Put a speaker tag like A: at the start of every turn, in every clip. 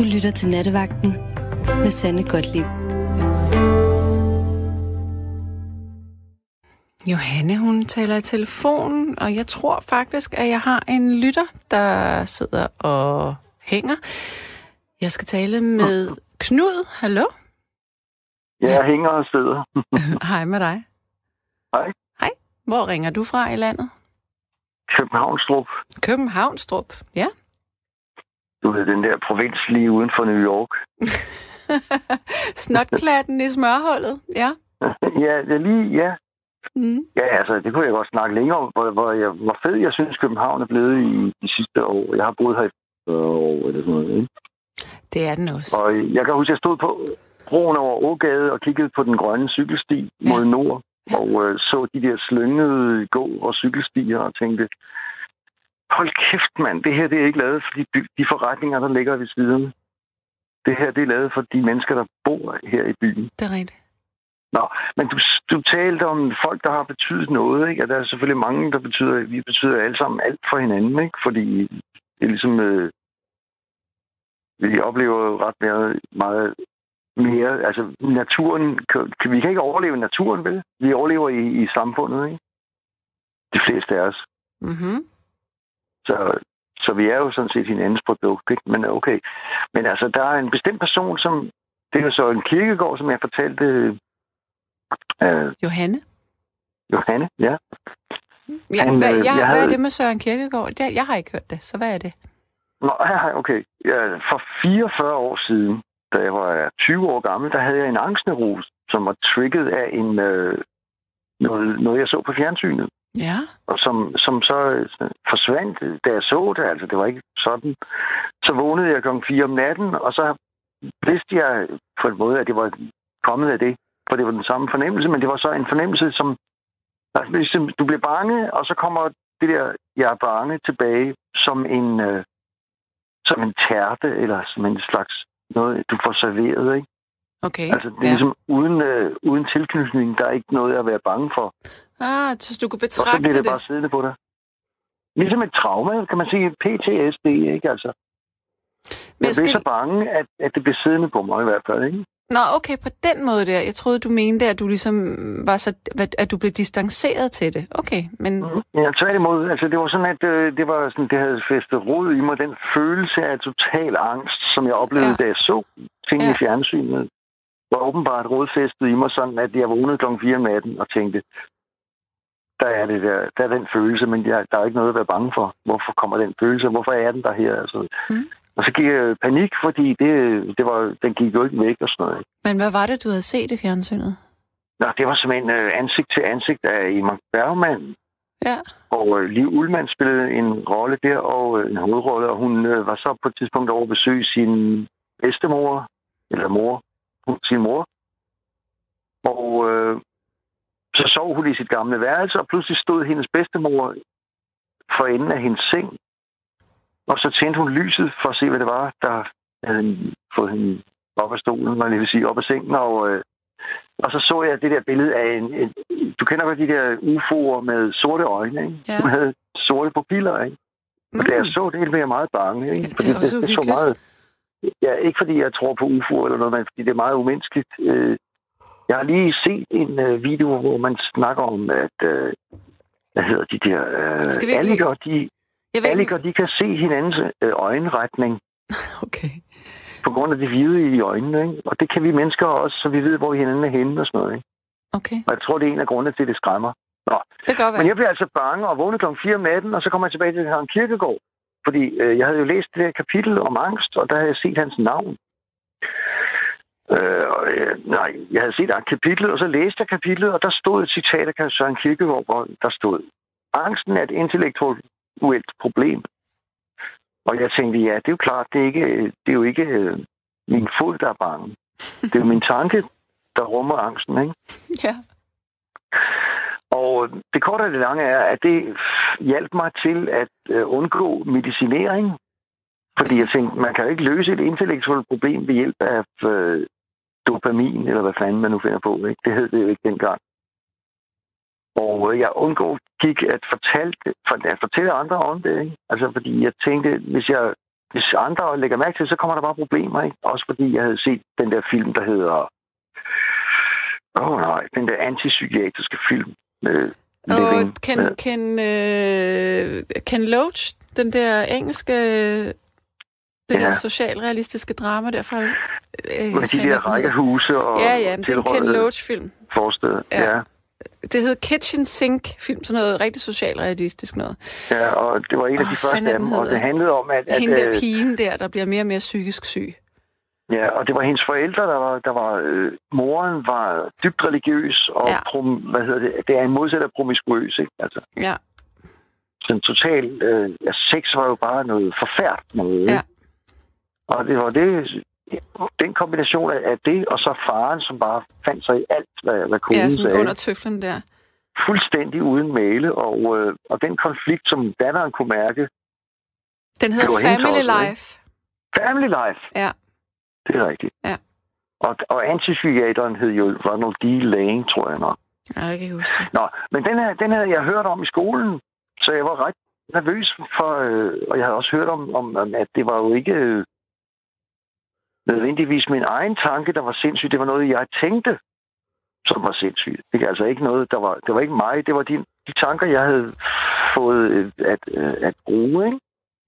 A: Du lytter til Nattevagten med Sanne Godtlib.
B: Johanne, hun taler i telefonen, og jeg tror faktisk, at jeg har en lytter, der sidder og hænger. Jeg skal tale med Knud. Hallo?
C: Ja, jeg hænger og sidder.
B: Hej med dig.
C: Hej.
B: Hej. Hvor ringer du fra i landet?
C: Københavnstrup.
B: Københavnstrup, ja.
C: Du ved, den der provins lige uden for New York.
B: Snotklatten i smørhullet, ja.
C: ja, det er lige, ja.
B: Mm.
C: Ja, altså, det kunne jeg godt snakke længere om, hvor, hvor, jeg, hvor fed jeg synes, København er blevet i de sidste år. Jeg har boet her i 40 år eller sådan noget, ikke?
B: Det er den også.
C: Og jeg kan huske, at jeg stod på broen over Ågade og kiggede på den grønne cykelsti mod nord, og øh, så de der slyngede gå- og cykelstier og tænkte, hold kæft mand, det her det er ikke lavet for de, by- de forretninger, der ligger ved siden. Det her det er lavet for de mennesker, der bor her i byen.
B: Det er rigtigt.
C: Nå, men du, du talte om folk, der har betydet noget, ikke? Og der er selvfølgelig mange, der betyder, vi betyder alle sammen alt for hinanden, ikke? Fordi det er ligesom, øh, vi oplever jo ret meget, meget mere, altså naturen, kan, vi kan ikke overleve naturen, vel? Vi overlever i, i samfundet, ikke? De fleste af os.
B: Mm-hmm.
C: Så, så vi er jo sådan set hinandens produkt, ikke? Men okay. Men altså, der er en bestemt person, som, det er jo så en kirkegård, som jeg fortalte, øh,
B: Johanne?
C: Johanne, ja.
B: Ja,
C: Han,
B: hvad,
C: øh,
B: ja,
C: jeg
B: hvad er
C: havde-
B: det med Søren Kierkegaard? Det, jeg har ikke hørt det, så hvad er det?
C: Nå, okay. For 44 år siden, da jeg var 20 år gammel, der havde jeg en angstneurose, som var trigget af en, øh, noget, noget, jeg så på fjernsynet.
B: Ja.
C: Og som, som så øh, forsvandt, da jeg så det. Altså, det var ikke sådan. Så vågnede jeg klokken 4 om natten, og så vidste jeg på en måde, at det var kommet af det. For det var den samme fornemmelse, men det var så en fornemmelse, som... Altså, ligesom, du bliver bange, og så kommer det der, jeg er bange, tilbage som en, øh, som en tærte, eller som en slags noget, du får serveret, ikke?
B: Okay.
C: Altså, det er
B: ja.
C: ligesom uden, øh, uden tilknytning, der er ikke noget at være bange for.
B: Ah, så du kunne
C: Og så
B: betragte
C: bliver det
B: det.
C: bare siddende på dig. Ligesom et traume, kan man sige. PTSD, ikke altså?
B: Men
C: Jeg
B: skal...
C: blev så bange, at, at det blev siddende på mig i hvert fald, ikke?
B: Nå, okay, på den måde der. Jeg troede, du mente, at du ligesom var så, at du blev distanceret til det. Okay, men
C: Mm. Ja, tværtimod. Altså, det var sådan, at øh, det, var sådan, det havde festet rod i mig. Den følelse af total angst, som jeg oplevede,
B: ja.
C: da jeg så ting
B: Ja.
C: i fjernsynet, var åbenbart rodfæstet i mig sådan, at jeg vågnede kl. 4 om natten og tænkte, der er, det der, der er den følelse, men jeg, der er ikke noget at være bange for. Hvorfor kommer den følelse? Hvorfor er den der her? Altså,
B: Mm.
C: Og så gik jeg panik, fordi det, det var, den gik jo ikke væk og sådan noget.
B: Men hvad var det, du havde set i fjernsynet?
C: Nå, det var simpelthen øh, ansigt til ansigt af Iman Bergman,
B: Ja.
C: og øh, Liv Ullmann spillede en rolle der, og øh, en hovedrolle, og hun øh, var så på et tidspunkt over at besøge sin bedstemor, eller mor, sin mor. Og øh, så sov hun i sit gamle værelse, og pludselig stod hendes bedstemor for enden af hendes seng. Og så tændte hun lyset for at se, hvad det var, der havde fået hende op af stolen, jeg lige vil sige, op af sengen, og, øh, og så så jeg det der billede af en, en du kender godt de der UFO'er med sorte øjne, ikke?
B: Ja.
C: Hun havde sorte pupiller, ikke? Og da jeg
B: Mm.
C: så det, blev jeg meget bange, ikke?
B: Ja, det er
C: det, det så meget, ja, ikke fordi jeg tror på UFO'er eller noget, men fordi det er meget umenneskeligt. Øh, Jeg har lige set en øh, video, hvor man snakker om, at øh, hvad hedder de der øh,
B: Skal vi ikke
C: alliger, de,
B: Jeg ved
C: alliger, de kan se hinandens øh, øjenretning
B: Okay.
C: på grund af det hvide i øjnene, ikke? Og det kan vi mennesker også, så vi ved, hvor hinanden er henne og sådan noget, ikke?
B: Okay.
C: Og jeg tror, det er en af grundene til, at det skræmmer. Nå,
B: Det være.
C: Men jeg blev altså bange og vågnede kl. 4 om natten, og så kom jeg tilbage til Søren Kirkegaard. Fordi øh, jeg havde jo læst det der kapitel om angst, og der havde jeg set hans navn. Øh, og, øh, nej, jeg havde set kapitlet, og så læste jeg kapitlet, og der stod et citat af Søren Kierkegaard, hvor der stod, angsten er et intellektuelt problem. Og jeg tænkte, ja, det er jo klart, det er, ikke, det er jo ikke øh, min fod, der er bange. Det er jo min tanke, der rummer angsten, ikke?
B: Ja.
C: Og det korte og det lange er, at det hjalp mig til at øh, undgå medicinering. Fordi jeg tænkte, man kan jo ikke løse et intellektuelt problem ved hjælp af øh, dopamin, eller hvad fanden man nu finder på. Ikke? Det hed det jo ikke dengang. Og øh, jeg undgå gik at fortælle, for, at fortælle andre om det. Ikke? Altså, fordi jeg tænkte, hvis jeg hvis andre lægger mærke til, så kommer der bare problemer, ikke? Også fordi jeg havde set den der film, der hedder... Åh oh, nej, den der antipsykiatriske film. Med
B: Og Ken, Ken, øh, Ken Loach, den der engelske, det
C: Ja.
B: der socialrealistiske drama derfra. Øh,
C: med de der rækkehuse og
B: Ja, ja, men det er en Ken Loach-film.
C: forsteder.
B: Ja.
C: Ja.
B: Det hed Kitchen Sink-film, sådan noget rigtig socialrealistisk noget.
C: Ja, og det var en af de
B: Åh,
C: første af dem, og det handlede om, at, at
B: Hende der
C: øh,
B: pigen der, der bliver mere og mere psykisk syg.
C: ja, og det var hendes forældre, der var, der var øh, moren var dybt religiøs, og
B: Ja.
C: prom, hvad hedder det, det er en modsat af promiskuøs, ikke? Altså,
B: Ja,
C: sådan total, øh, ja, sex var jo bare noget forfærdeligt noget,
B: Ja.
C: Og det var det, den kombination af, det, og så faren, som bare fandt sig i alt, hvad, hvad konen
B: ja sådan
C: sagde.
B: under tøflen der.
C: Fuldstændig uden male, og, øh, og den konflikt, som datteren kunne mærke,
B: Den hedder Family? Life.
C: family life.
B: Ja.
C: Det er rigtigt.
B: Ja.
C: Og, og antipsykiateren hed jo Ronald D. Lane, tror jeg nok.
B: Ja, jeg kan ikke huske det.
C: Nå, men den, her, den havde jeg hørt om i skolen, så jeg var ret nervøs for, øh, og jeg havde også hørt om, om, om at det var jo ikke øh, nødvendigvis min egen tanke, der var sindssygt. Det var noget, jeg tænkte, som var sindssygt. Det er altså ikke noget, der var, det var ikke mig, det var de, de tanker, jeg havde fået øh, at, øh, at bruge, ikke?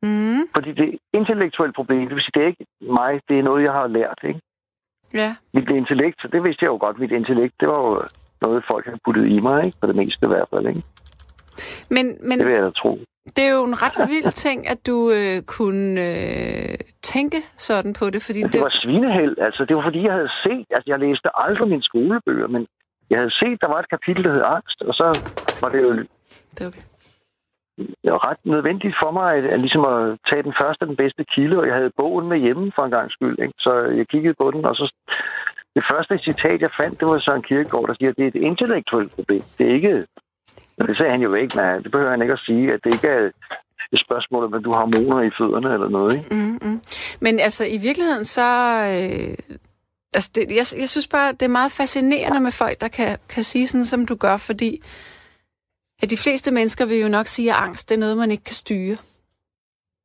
B: Mm,
C: Fordi det er et intellektuelt problem, det vil sige, det er ikke mig, det er noget, jeg har lært, ikke?
B: ja.
C: Mit intellekt, så det vidste jeg jo godt, mit intellekt, det var jo noget, folk havde puttet i mig, ikke? For det meste i hvert fald, ikke?
B: Men, men
C: Det vil jeg da tro.
B: det er jo en ret vild ting, at du øh, kunne øh, tænke sådan på det, fordi
C: Men det var svineheld. Altså, det var fordi, jeg havde set... Altså, jeg læste aldrig mine skolebøger, men jeg havde set, der var et kapitel, der hed angst, og så var det jo
B: det er okay.
C: det var ret nødvendigt for mig at, at, ligesom at tage den første og den bedste kilde, og jeg havde bogen med hjemme for en gang skyld. Ikke? Så jeg kiggede på den, og så det første citat, jeg fandt, det var Søren Kierkegaard, der siger, at det er et intellektuelt problem. Det er ikke... Men det sagde han jo ikke, men det behøver han ikke at sige, at det ikke er et spørgsmål om, at du har hormoner i fødderne eller noget. Ikke?
B: Mm, mm. Men altså, i virkeligheden så... Øh, altså, det, jeg, jeg synes bare, det er meget fascinerende med folk, der kan, kan sige sådan, som du gør, fordi at de fleste mennesker vil jo nok sige, at angst det er noget, man ikke kan styre.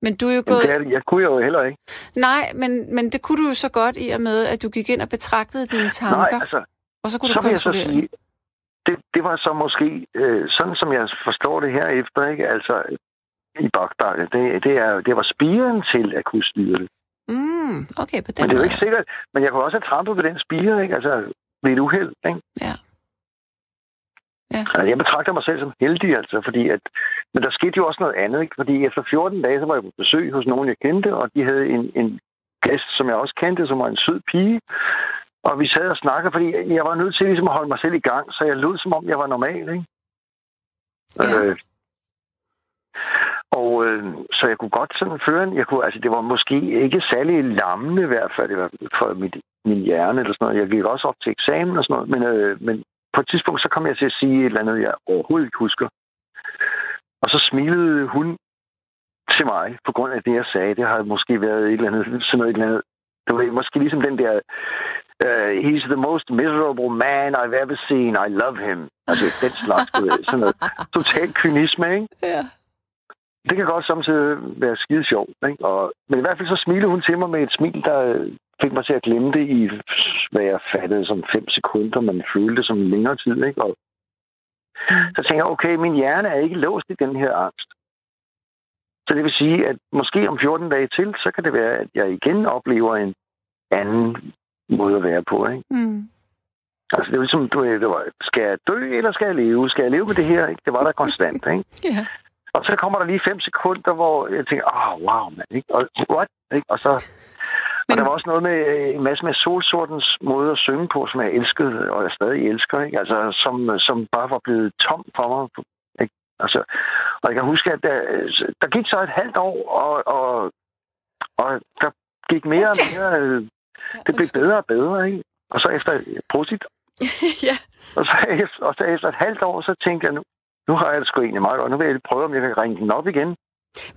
B: Men du er jo gået...
C: det er, det. jeg kunne jo heller ikke.
B: Nej, men, men det kunne du jo så godt i og med, at du gik ind og betragtede dine tanker,
C: Nej, altså,
B: og så kunne
C: så
B: du
C: jeg så
B: kontrollere
C: sige,
B: det.
C: det, var så måske, øh, sådan som jeg forstår det her efter, ikke? altså i Bagdad, det, det, er, det var spiren til at kunne styre det.
B: Mm, okay, på den
C: Men det er jo ikke sikkert, men jeg kunne også have trampet ved den spire, ikke? altså ved et uheld. Ikke?
B: Ja. Ja.
C: Altså, jeg betragter mig selv som heldig, altså, fordi at, men der skete jo også noget andet, ikke? fordi efter 14 dage, så var jeg på besøg hos nogen, jeg kendte, og de havde en, en gæst, som jeg også kendte, som var en sød pige, og vi sad og snakkede, fordi jeg var nødt til ligesom at holde mig selv i gang, så jeg lød som om, jeg var normal, ikke?
B: Ja.
C: Øh, og øh, så jeg kunne godt sådan føre en, jeg kunne, altså det var måske ikke særlig lammende i hvert fald, hvert fald for mit, min hjerne eller sådan noget. Jeg gik også op til eksamen og sådan noget, men, øh, men på et tidspunkt, så kom jeg til at sige et eller andet, jeg overhovedet ikke husker. Og så smilede hun til mig, på grund af det, jeg sagde. Det har måske været et eller andet, sådan noget, et eller andet. Det var måske ligesom den der, uh, he's the most miserable man I've ever seen, I love him. Altså den slags, du ved, sådan noget. Total kynisme, ikke?
B: Ja.
C: Det kan godt samtidig være skide sjovt, ikke? Og, men i hvert fald så smilede hun til mig med et smil, der fik mig til at glemme det i, hvad jeg fattede som fem sekunder, men følte som længere tid, ikke? Og så tænker jeg, okay, min hjerne er ikke låst i den her angst. Så det vil sige, at måske om 14 dage til, så kan det være, at jeg igen oplever en anden måde at være på, ikke?
B: Mm.
C: Altså, det er ligesom, du det var, skal jeg dø, eller skal jeg leve? Skal jeg leve med det her, ikke? Det var der konstant, ikke?
B: Ja.
C: Og så kommer der lige fem sekunder, hvor jeg tænker, åh, oh, wow, mand, ikke? Og, what? Ikke? Og så... Men... Og der var også noget med øh, en masse med solsortens måde at synge på, som jeg elskede, og jeg stadig elsker, ikke? Altså, som, som bare var blevet tom for mig. Ikke? Altså, og jeg kan huske, at der, der gik så et halvt år, og, og, og der gik mere og mere... Øh, det blev bedre og bedre, ikke? Og så efter... Prosit.
B: ja.
C: Og så, efter, og så efter et halvt år, så tænkte jeg, nu, nu har jeg det sgu egentlig meget godt. Nu vil jeg prøve, om jeg kan ringe den op igen.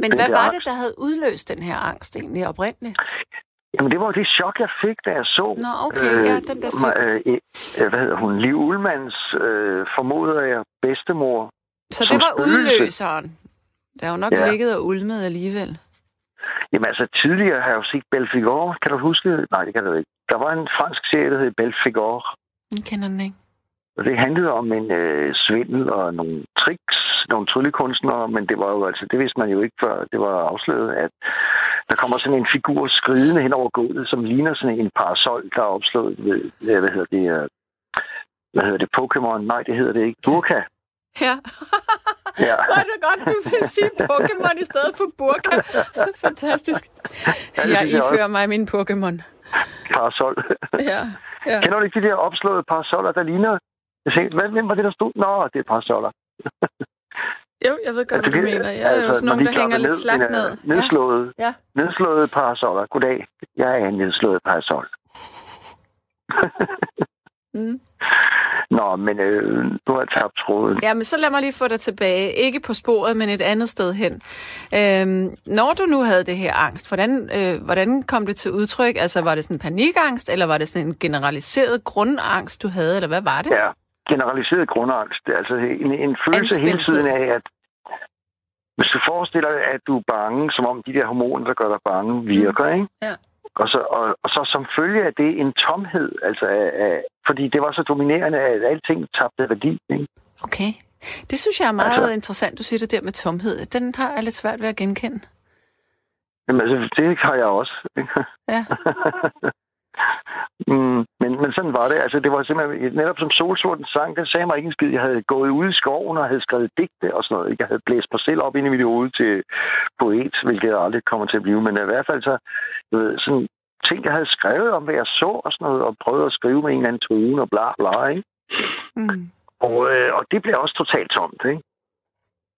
B: Men
C: Den
B: hvad var det,
C: angst.
B: der havde udløst den her angst egentlig oprindeligt?
C: Jamen, det var det chok, jeg fik, da jeg så...
B: Nå, okay, ja, den der
C: ma- øh, øh, hvad hedder hun? Liv Ullmanns, øh, formoder jeg, bedstemor.
B: Så det var
C: spøgelse.
B: udløseren. Der har jo nok
C: Ja.
B: ligget og ulmet alligevel.
C: Jamen altså, tidligere har jeg jo set Belfigor. Kan du huske? Nej, det kan du ikke. Der var en fransk serie, der hed Belfigor.
B: Jeg kender den ikke.
C: Og det handlede om en øh, svindel og nogle tricks, nogle tryllekunstnere, men det var jo altså, det vidste man jo ikke før det var afsløret, at der kommer sådan en figur skridende hen over gulvet, som ligner sådan en parasol, der er opslået ved, hvad hedder det, øh, hvad hedder det, Pokémon? Nej, det hedder det ikke. Burka.
B: Ja.
C: Ja.
B: Er det godt, du vil sige Pokémon i stedet for burka. Fantastisk.
C: Ja,
B: Jeg ifører mig min Pokémon.
C: Parasol.
B: Ja. ja.
C: Kender du ikke de der opslåede parasoller, der ligner? Jeg tænkte, hvad, hvem var det, der stod? Nå, det er parasoller.
B: Jo, jeg ved godt, hvad du
C: det-
B: mener. Jeg er jo sådan nogen,
C: de
B: der hænger
C: klapper
B: lidt slagt ned.
C: Nedslået,
B: Ja.
C: nedslåede parasoller. Goddag. Jeg er en nedslået parasol.
B: Mm.
C: Nå, men øh, nu har jeg tabt tråden.
B: Ja, men så lad mig lige få dig tilbage. Ikke på sporet, men et andet sted hen. Øhm, når du nu havde det her angst, hvordan, øh, hvordan kom det til udtryk? Altså, var det sådan en panikangst, eller var det sådan en generaliseret grundangst, du havde, eller hvad var det?
C: Ja, generaliseret grundangst. Det Altså en, en følelse hele
B: Anspændthed.
C: tiden af, at hvis du forestiller dig, at du er bange, som om de der hormoner, der gør dig bange, virker, ikke?
B: Ja.
C: Og så, og, og så som følge af det en tomhed, altså af, af, fordi det var så dominerende, at alting tabte værdi. Ikke?
B: Okay. Det synes jeg er meget
C: Altså-
B: interessant, du siger det der med tomhed. Den har jeg lidt svært ved at genkende.
C: Jamen, altså, det har jeg også. Ikke?
B: Ja.
C: mm, men, men sådan var det. Altså, det var simpelthen, netop som solsorten sang, den sagde mig ikke en skid. Jeg havde gået ud i skoven og havde skrevet digte og sådan noget. ikke? Jeg havde blæst mig selv op ind i mit hoved til poet, hvilket jeg aldrig kommer til at blive. Men i hvert fald så, du ved, sådan ting, jeg havde skrevet om, hvad jeg så og sådan noget, og prøvet at skrive med en eller anden tone og bla bla, ikke?
B: Mm.
C: Og, øh, og det blev også totalt tomt, ikke?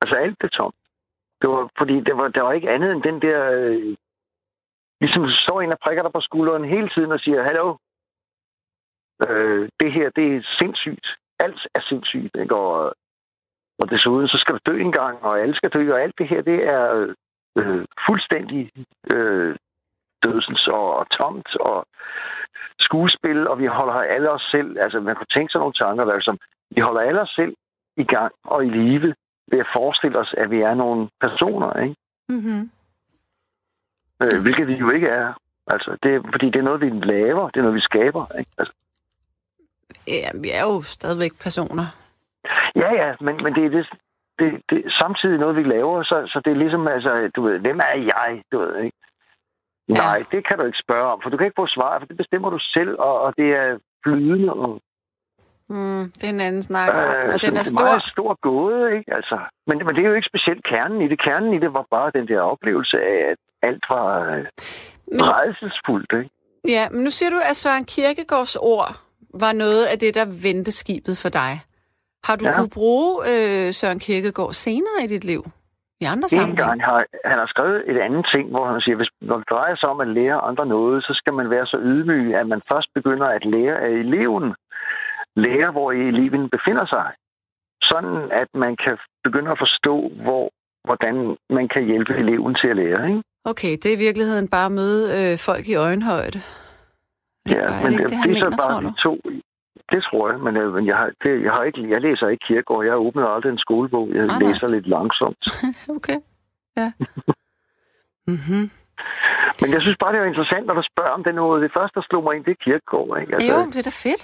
C: Altså alt blev tomt. Det var, fordi det var, der var ikke andet end den der... Øh, ligesom står en og prikker dig på skulderen hele tiden og siger, hallo, øh, det her, det er sindssygt. Alt er sindssygt, ikke? Og, og desuden, så skal du dø en gang, og alle skal dø, og alt det her, det er øh, fuldstændig øh, dødsens og, og tomt og skuespil, og vi holder alle os selv, altså man kunne tænke sig nogle tanker, der er som, vi holder alle os selv i gang og i live ved at forestille os, at vi er nogle personer, ikke?
B: Mm-hmm.
C: Øh, hvilket vi jo ikke er. Altså, det, fordi det er noget, vi laver, det er noget, vi skaber. Ikke? Altså,
B: Ja, vi er jo stadigvæk personer.
C: ja, ja, men, men det er det, det, det samtidig noget, vi laver, så, så det er ligesom, altså, du ved, hvem er jeg, du ved, ikke?
B: Ja.
C: Nej, det kan du ikke spørge om, for du kan ikke få svar, for det bestemmer du selv, og, og det er flydende, og
B: Mm, det er en anden snak,
C: øh,
B: og den er
C: det er
B: stor.
C: meget stor gåde, ikke? Altså, men, men det er jo ikke specielt kernen i det. Kernen i det var bare den der oplevelse af, at alt var øh,
B: Men,
C: redselsfuldt, ikke?
B: ja, men nu siger du, at Søren Kierkegaards ord var noget af det, der vendte skibet for dig. Har du
C: Ja.
B: ja. kunne bruge øh, Søren Kierkegaard senere i dit liv? I andre
C: En
B: sammenhæng?
C: gang har han har skrevet et andet ting, hvor han siger, hvis når det drejer sig om at lære andre noget, så skal man være så ydmyg, at man først begynder at lære af eleven. Lære, hvor eleven befinder sig. Sådan, at man kan begynde at forstå, hvor, hvordan man kan hjælpe eleven til at lære. Ikke?
B: Okay, det er i virkeligheden bare at møde øh, folk i øjenhøjde.
C: Ja, men det,
B: det,
C: det er så bare de to. Det tror jeg, men, øh, men jeg, har, det, jeg, har ikke, jeg læser ikke kirkegård. Jeg åbner aldrig en skolebog. Jeg
B: Nej, nej.
C: læser lidt langsomt.
B: Okay, ja. mm-hmm.
C: Men jeg synes bare, det er interessant, når du spørger om det noget. Det første, der slog mig ind, det er kirkegård. Ikke? Altså,
B: Jo, det er da fedt.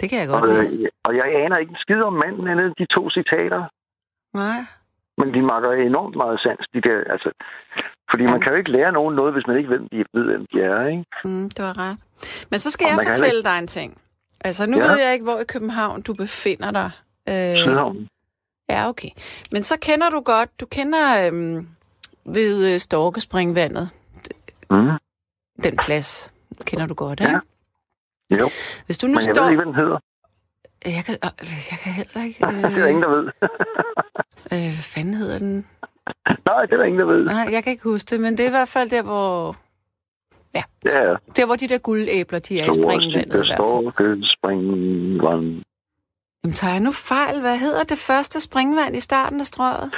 B: Det kan jeg godt
C: Og,
B: lide.
C: øh, og jeg aner ikke en skid om manden andet de to citater.
B: Nej.
C: Men de makker enormt meget sans, de der, altså. Fordi man
B: Ja.
C: kan jo ikke lære nogen noget, hvis man ikke ved, hvem de, ved, hvem de er, ikke?
B: Mm, det var ret. Men så skal
C: Og
B: jeg
C: man
B: fortælle dig en ting. Altså, nu
C: Ja.
B: ja. ved jeg ikke, hvor i København du befinder dig. Øh,
C: Sydhavn.
B: ja, okay. Men så kender du godt, du kender øhm, ved øh, Storkespringvandet,
C: Mm.
B: den plads. Kender du godt,
C: Ja.
B: ikke?
C: Jo,
B: Hvis du nu
C: men jeg
B: står...
C: ved ikke, hvad den hedder.
B: Jeg kan, øh, jeg kan heller ikke...
C: det er der ingen, der ved.
B: øh, hvad fanden hedder den?
C: Nej, det er der ingen, der ved.
B: Nej, jeg kan ikke huske det, men det er i hvert fald der, hvor... Ja,
C: Ja,
B: der hvor de der guldæbler, de er i springvandet i
C: der
B: hvert fald.
C: står springvand.
B: Jamen, tager jeg nu fejl? Hvad hedder det første springvand i starten af strøget?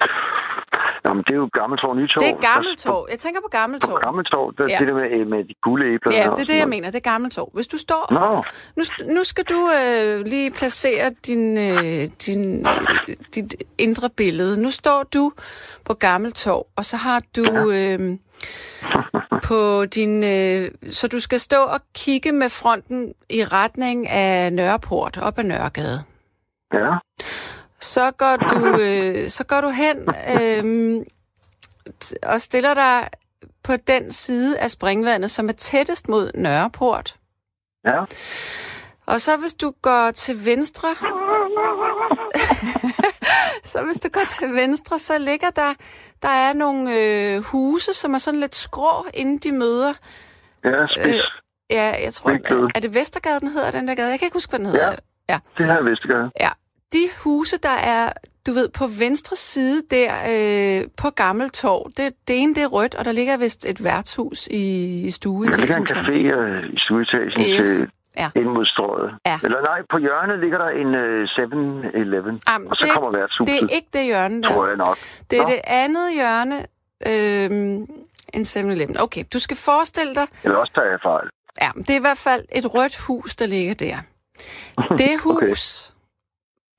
C: Jamen, det er jo Gammeltorv Nytorv.
B: Det er Gammeltorv. Jeg tænker på Gammeltorv.
C: Gammeltorv, det,
B: Ja.
C: det der med, med de gule æbler.
B: Ja, det er det, jeg mener. Det er Gammeltorv. Hvis du står...
C: Nå,
B: Nu, nu skal du øh, lige placere din, øh, din, øh, dit indre billede. Nu står du på Gammeltorv, og så har du... Øh, på din... Øh, så du skal stå og kigge med fronten i retning af Nørreport, op ad Nørregade.
C: Ja.
B: Så går du, øh, så går du hen øh, og stiller dig på den side af springvandet, som er tættest mod Nørreport.
C: Ja.
B: Og så hvis du går til venstre, så hvis du går til venstre, så ligger der, der er nogle øh, huse, som er sådan lidt skrå, inden de møder.
C: Ja, spids. Øh,
B: ja, jeg tror,
C: Spidsgade.
B: er det Vestergade, den hedder, den der gade? Jeg kan ikke huske, hvad den hedder.
C: Ja.
B: ja.
C: Det her er Vestergade.
B: Ja. De huse, der er, du ved, på venstre side der øh, på Gammeltorv, det, det ene det er rødt, og der ligger vist et værtshus i, i
C: Der ligger en
B: stueetagen.
C: café øh, i stueetagen
B: Yes.
C: til
B: Ja.
C: ind mod strøget.
B: Ja.
C: Eller nej, på hjørnet ligger der en øh, 7-Eleven.
B: Jamen,
C: og så
B: det-
C: kommer værtshuset,
B: Det er ikke det hjørne der.
C: tror jeg nok.
B: Det er
C: Nå.
B: det andet hjørne, øh, en 7-Eleven. Okay, du skal forestille dig,
C: Eller også tager jeg fejl.
B: ja, det er i hvert fald et rødt hus, der ligger der. Det
C: Okay.
B: hus,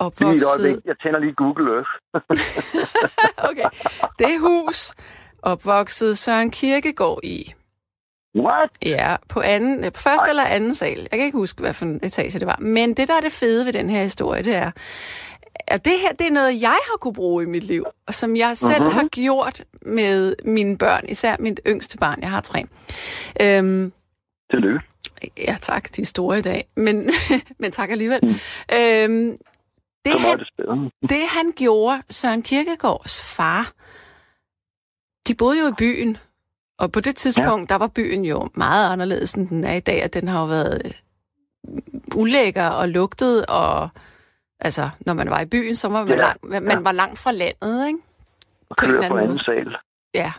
C: Lige et
B: opvokset,
C: øjeblik. Jeg tænder lige Google Earth.
B: okay, det hus, opvokset Søren Kirkegaard i.
C: What?
B: Ja, på, anden, øh, på første
C: Ej.
B: eller anden sal. Jeg kan ikke huske, hvad for en etage det var. Men det, der er det fede ved den her historie, det er, at det her, det er noget, jeg har kunne bruge i mit liv, og som jeg selv
C: Mhm.
B: har gjort med mine børn, især mit yngste barn, jeg har tre. Øhm,
C: Tillykke.
B: ja, tak, de er store i dag, men, men tak alligevel.
C: Mm.
B: Øhm, det, han,
C: det
B: det han gjorde, Søren Kierkegaards far, de boede jo i byen, og på det tidspunkt, ja. der var byen jo meget anderledes, end den er i dag, og den har jo været øh, ulækker og lugtet, og altså, når man var i byen, så var man,
C: Ja,
B: langt, man
C: ja.
B: var langt fra landet, ikke? På
C: kører på
B: anden
C: anden sal.
B: Ja.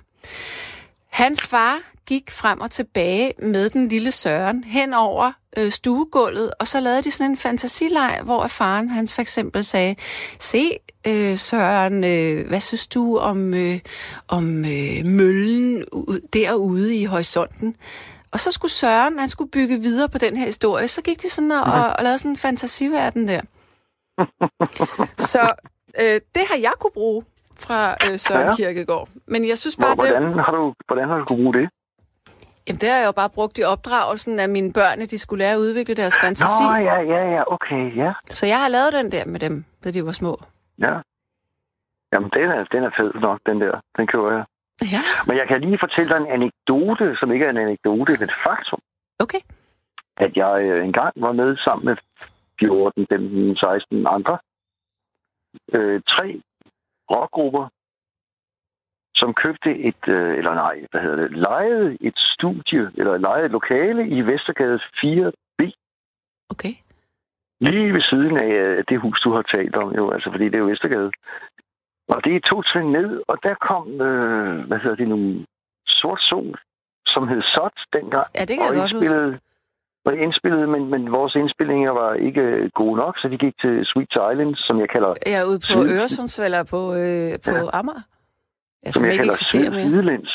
B: Hans far gik frem og tilbage med den lille Søren hen over øh, stuegulvet, og så lavede de sådan en fantasileg, hvor faren hans for eksempel sagde, se øh, Søren, øh, hvad synes du om, øh, om øh, møllen ud, derude i horisonten? Og så skulle Søren, han skulle bygge videre på den her historie, så gik de sådan og, og, og lavede sådan en fantasiverden der. så øh, det har jeg kunne bruge fra øh, Søren
C: Ja.
B: Kirkegaard. Men jeg synes
C: Hvor,
B: bare, det,
C: hvordan, har du, hvordan har du kunne bruge det?
B: Jamen, det har jeg jo bare brugt i opdragelsen af mine børn, at de skulle lære at udvikle deres fantasi.
C: Nå, ja, ja, ja, okay, ja.
B: Så jeg har lavet den der med dem, da de var små.
C: ja. Jamen, den er, den er fed nok, den der. Den kører jeg.
B: Ja,
C: Men jeg kan lige fortælle dig en anekdote, som ikke er en anekdote, men et faktum.
B: okay.
C: At jeg øh, engang var med sammen med 14, 15, 16 andre. Øh, tre rockgrupper, som købte et, øh, eller nej, hvad hedder det, lejede et studie, eller lejede et lokale i Vestergade 4B,
B: Okay.
C: lige ved siden af øh, det hus, du har talt om, jo, altså fordi det er jo Vestergade. Og det er to trin ned, og der kom, øh, hvad hedder det nu, Sort Sol, som hed Sot dengang.
B: Ja, det kan
C: og
B: jeg godt huske.
C: Og indspillede, men, men vores indspillinger var ikke øh, gode nok, så vi gik til Sweet Islands, som jeg kalder,
B: er ude på
C: Syd-
B: på, øh, på
C: Ja.
B: Amager. Ja,
C: som
B: som
C: jeg
B: ikke
C: kalder Syd. Sidelæns.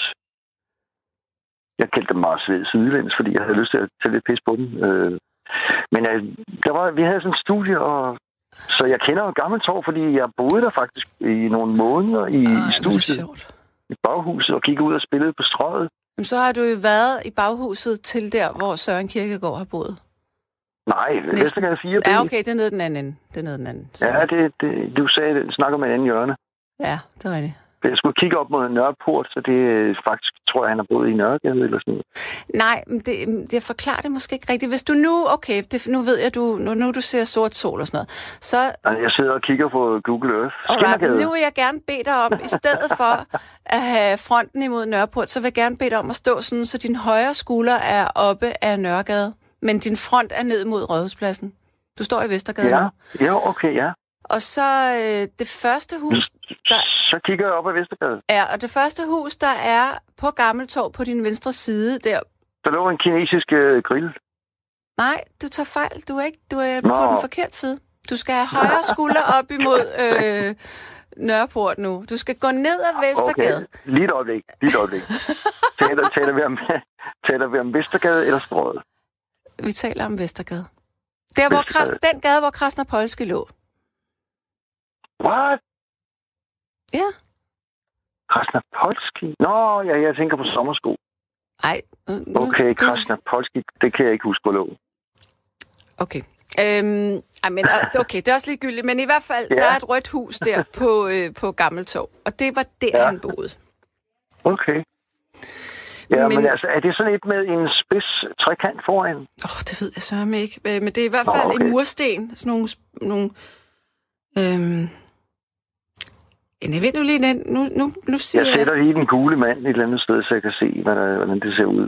C: Jeg kaldte dem meget Sidelæns, fordi jeg havde lyst til at tage lidt pis på dem. Øh, men øh, der var, vi havde sådan et studie, og så jeg kender jo Gammeltorv, fordi jeg boede der faktisk i nogle måneder i,
B: Ej,
C: i
B: er det
C: studiet, i baghuset, og gik ud og spillede på strøget.
B: Jamen, så har du jo været i baghuset til der, hvor Søren Kirkegaard har boet.
C: Nej, Vestergade 4
B: Ja, okay, det er nede den anden. Det er nede den anden. Så.
C: Ja, det, det, du sagde, det snakker med en anden hjørne.
B: ja, det er rigtigt.
C: Jeg skulle kigge op mod Nørreport, så det er faktisk, tror jeg, han har boet i Nørregade eller sådan noget.
B: Nej, men det, jeg forklarer det måske ikke rigtigt. Hvis du nu, okay, det, nu ved jeg, du, nu, nu du ser sort sol og sådan noget, så
C: Altså, jeg sidder og kigger på Google Earth.
B: Alright, nu vil jeg gerne bede dig om, i stedet for at have fronten imod Nørreport, så vil jeg gerne bede dig om at stå sådan, så din højre skulder er oppe af Nørregade, men din front er ned mod Rådhuspladsen. Du står i Vestergade
C: Ja,
B: nu.
C: ja, okay, ja.
B: Og så øh, det første hus, der
C: Så kigger jeg op ad Vestergade.
B: er, og det første hus, der er på Gammeltorv på din venstre side, der,
C: Der lå en kinesisk øh, grill.
B: nej, du tager fejl, du er ikke, du er
C: Nå.
B: på den forkerte side. Du skal have højre skulder op imod øh, Nørreport nu. Du skal gå ned ad Vestergade.
C: Okay, lige et øjeblik, lige et øjeblik. taler, taler, vi om, taler vi om Vestergade eller Strøget?
B: Vi taler om Vestergade. Der, hvor Kras,
C: Vestergade.
B: den gade, hvor Krasner Polske lå.
C: What?
B: Ja.
C: Krasnapolski? Nå, ja, jeg tænker på sommersko.
B: Ej. nu-
C: Okay,
B: det-
C: Krasnapolski, det kan jeg ikke huske på lov.
B: Okay. Øhm, ej, men, øh, okay, det er også ligegyldigt, men i hvert fald,
C: Ja.
B: der er et rødt hus der på, øh, på Gammeltorv, og det var der,
C: Ja.
B: han boede.
C: Okay. Ja, men,
B: Men-
C: altså, er det sådan et med en spids trekant foran?
B: Åh, oh, det ved jeg sørme ikke. Øh, Men det er i hvert
C: Nå,
B: fald
C: okay.
B: en mursten. Sådan nogle... nogle øhm, en jeg ved nu lige den. Nu, nu, nu siger
C: Jeg sætter lige den gule mand et eller andet sted, så jeg kan se, hvordan, hvordan det ser ud.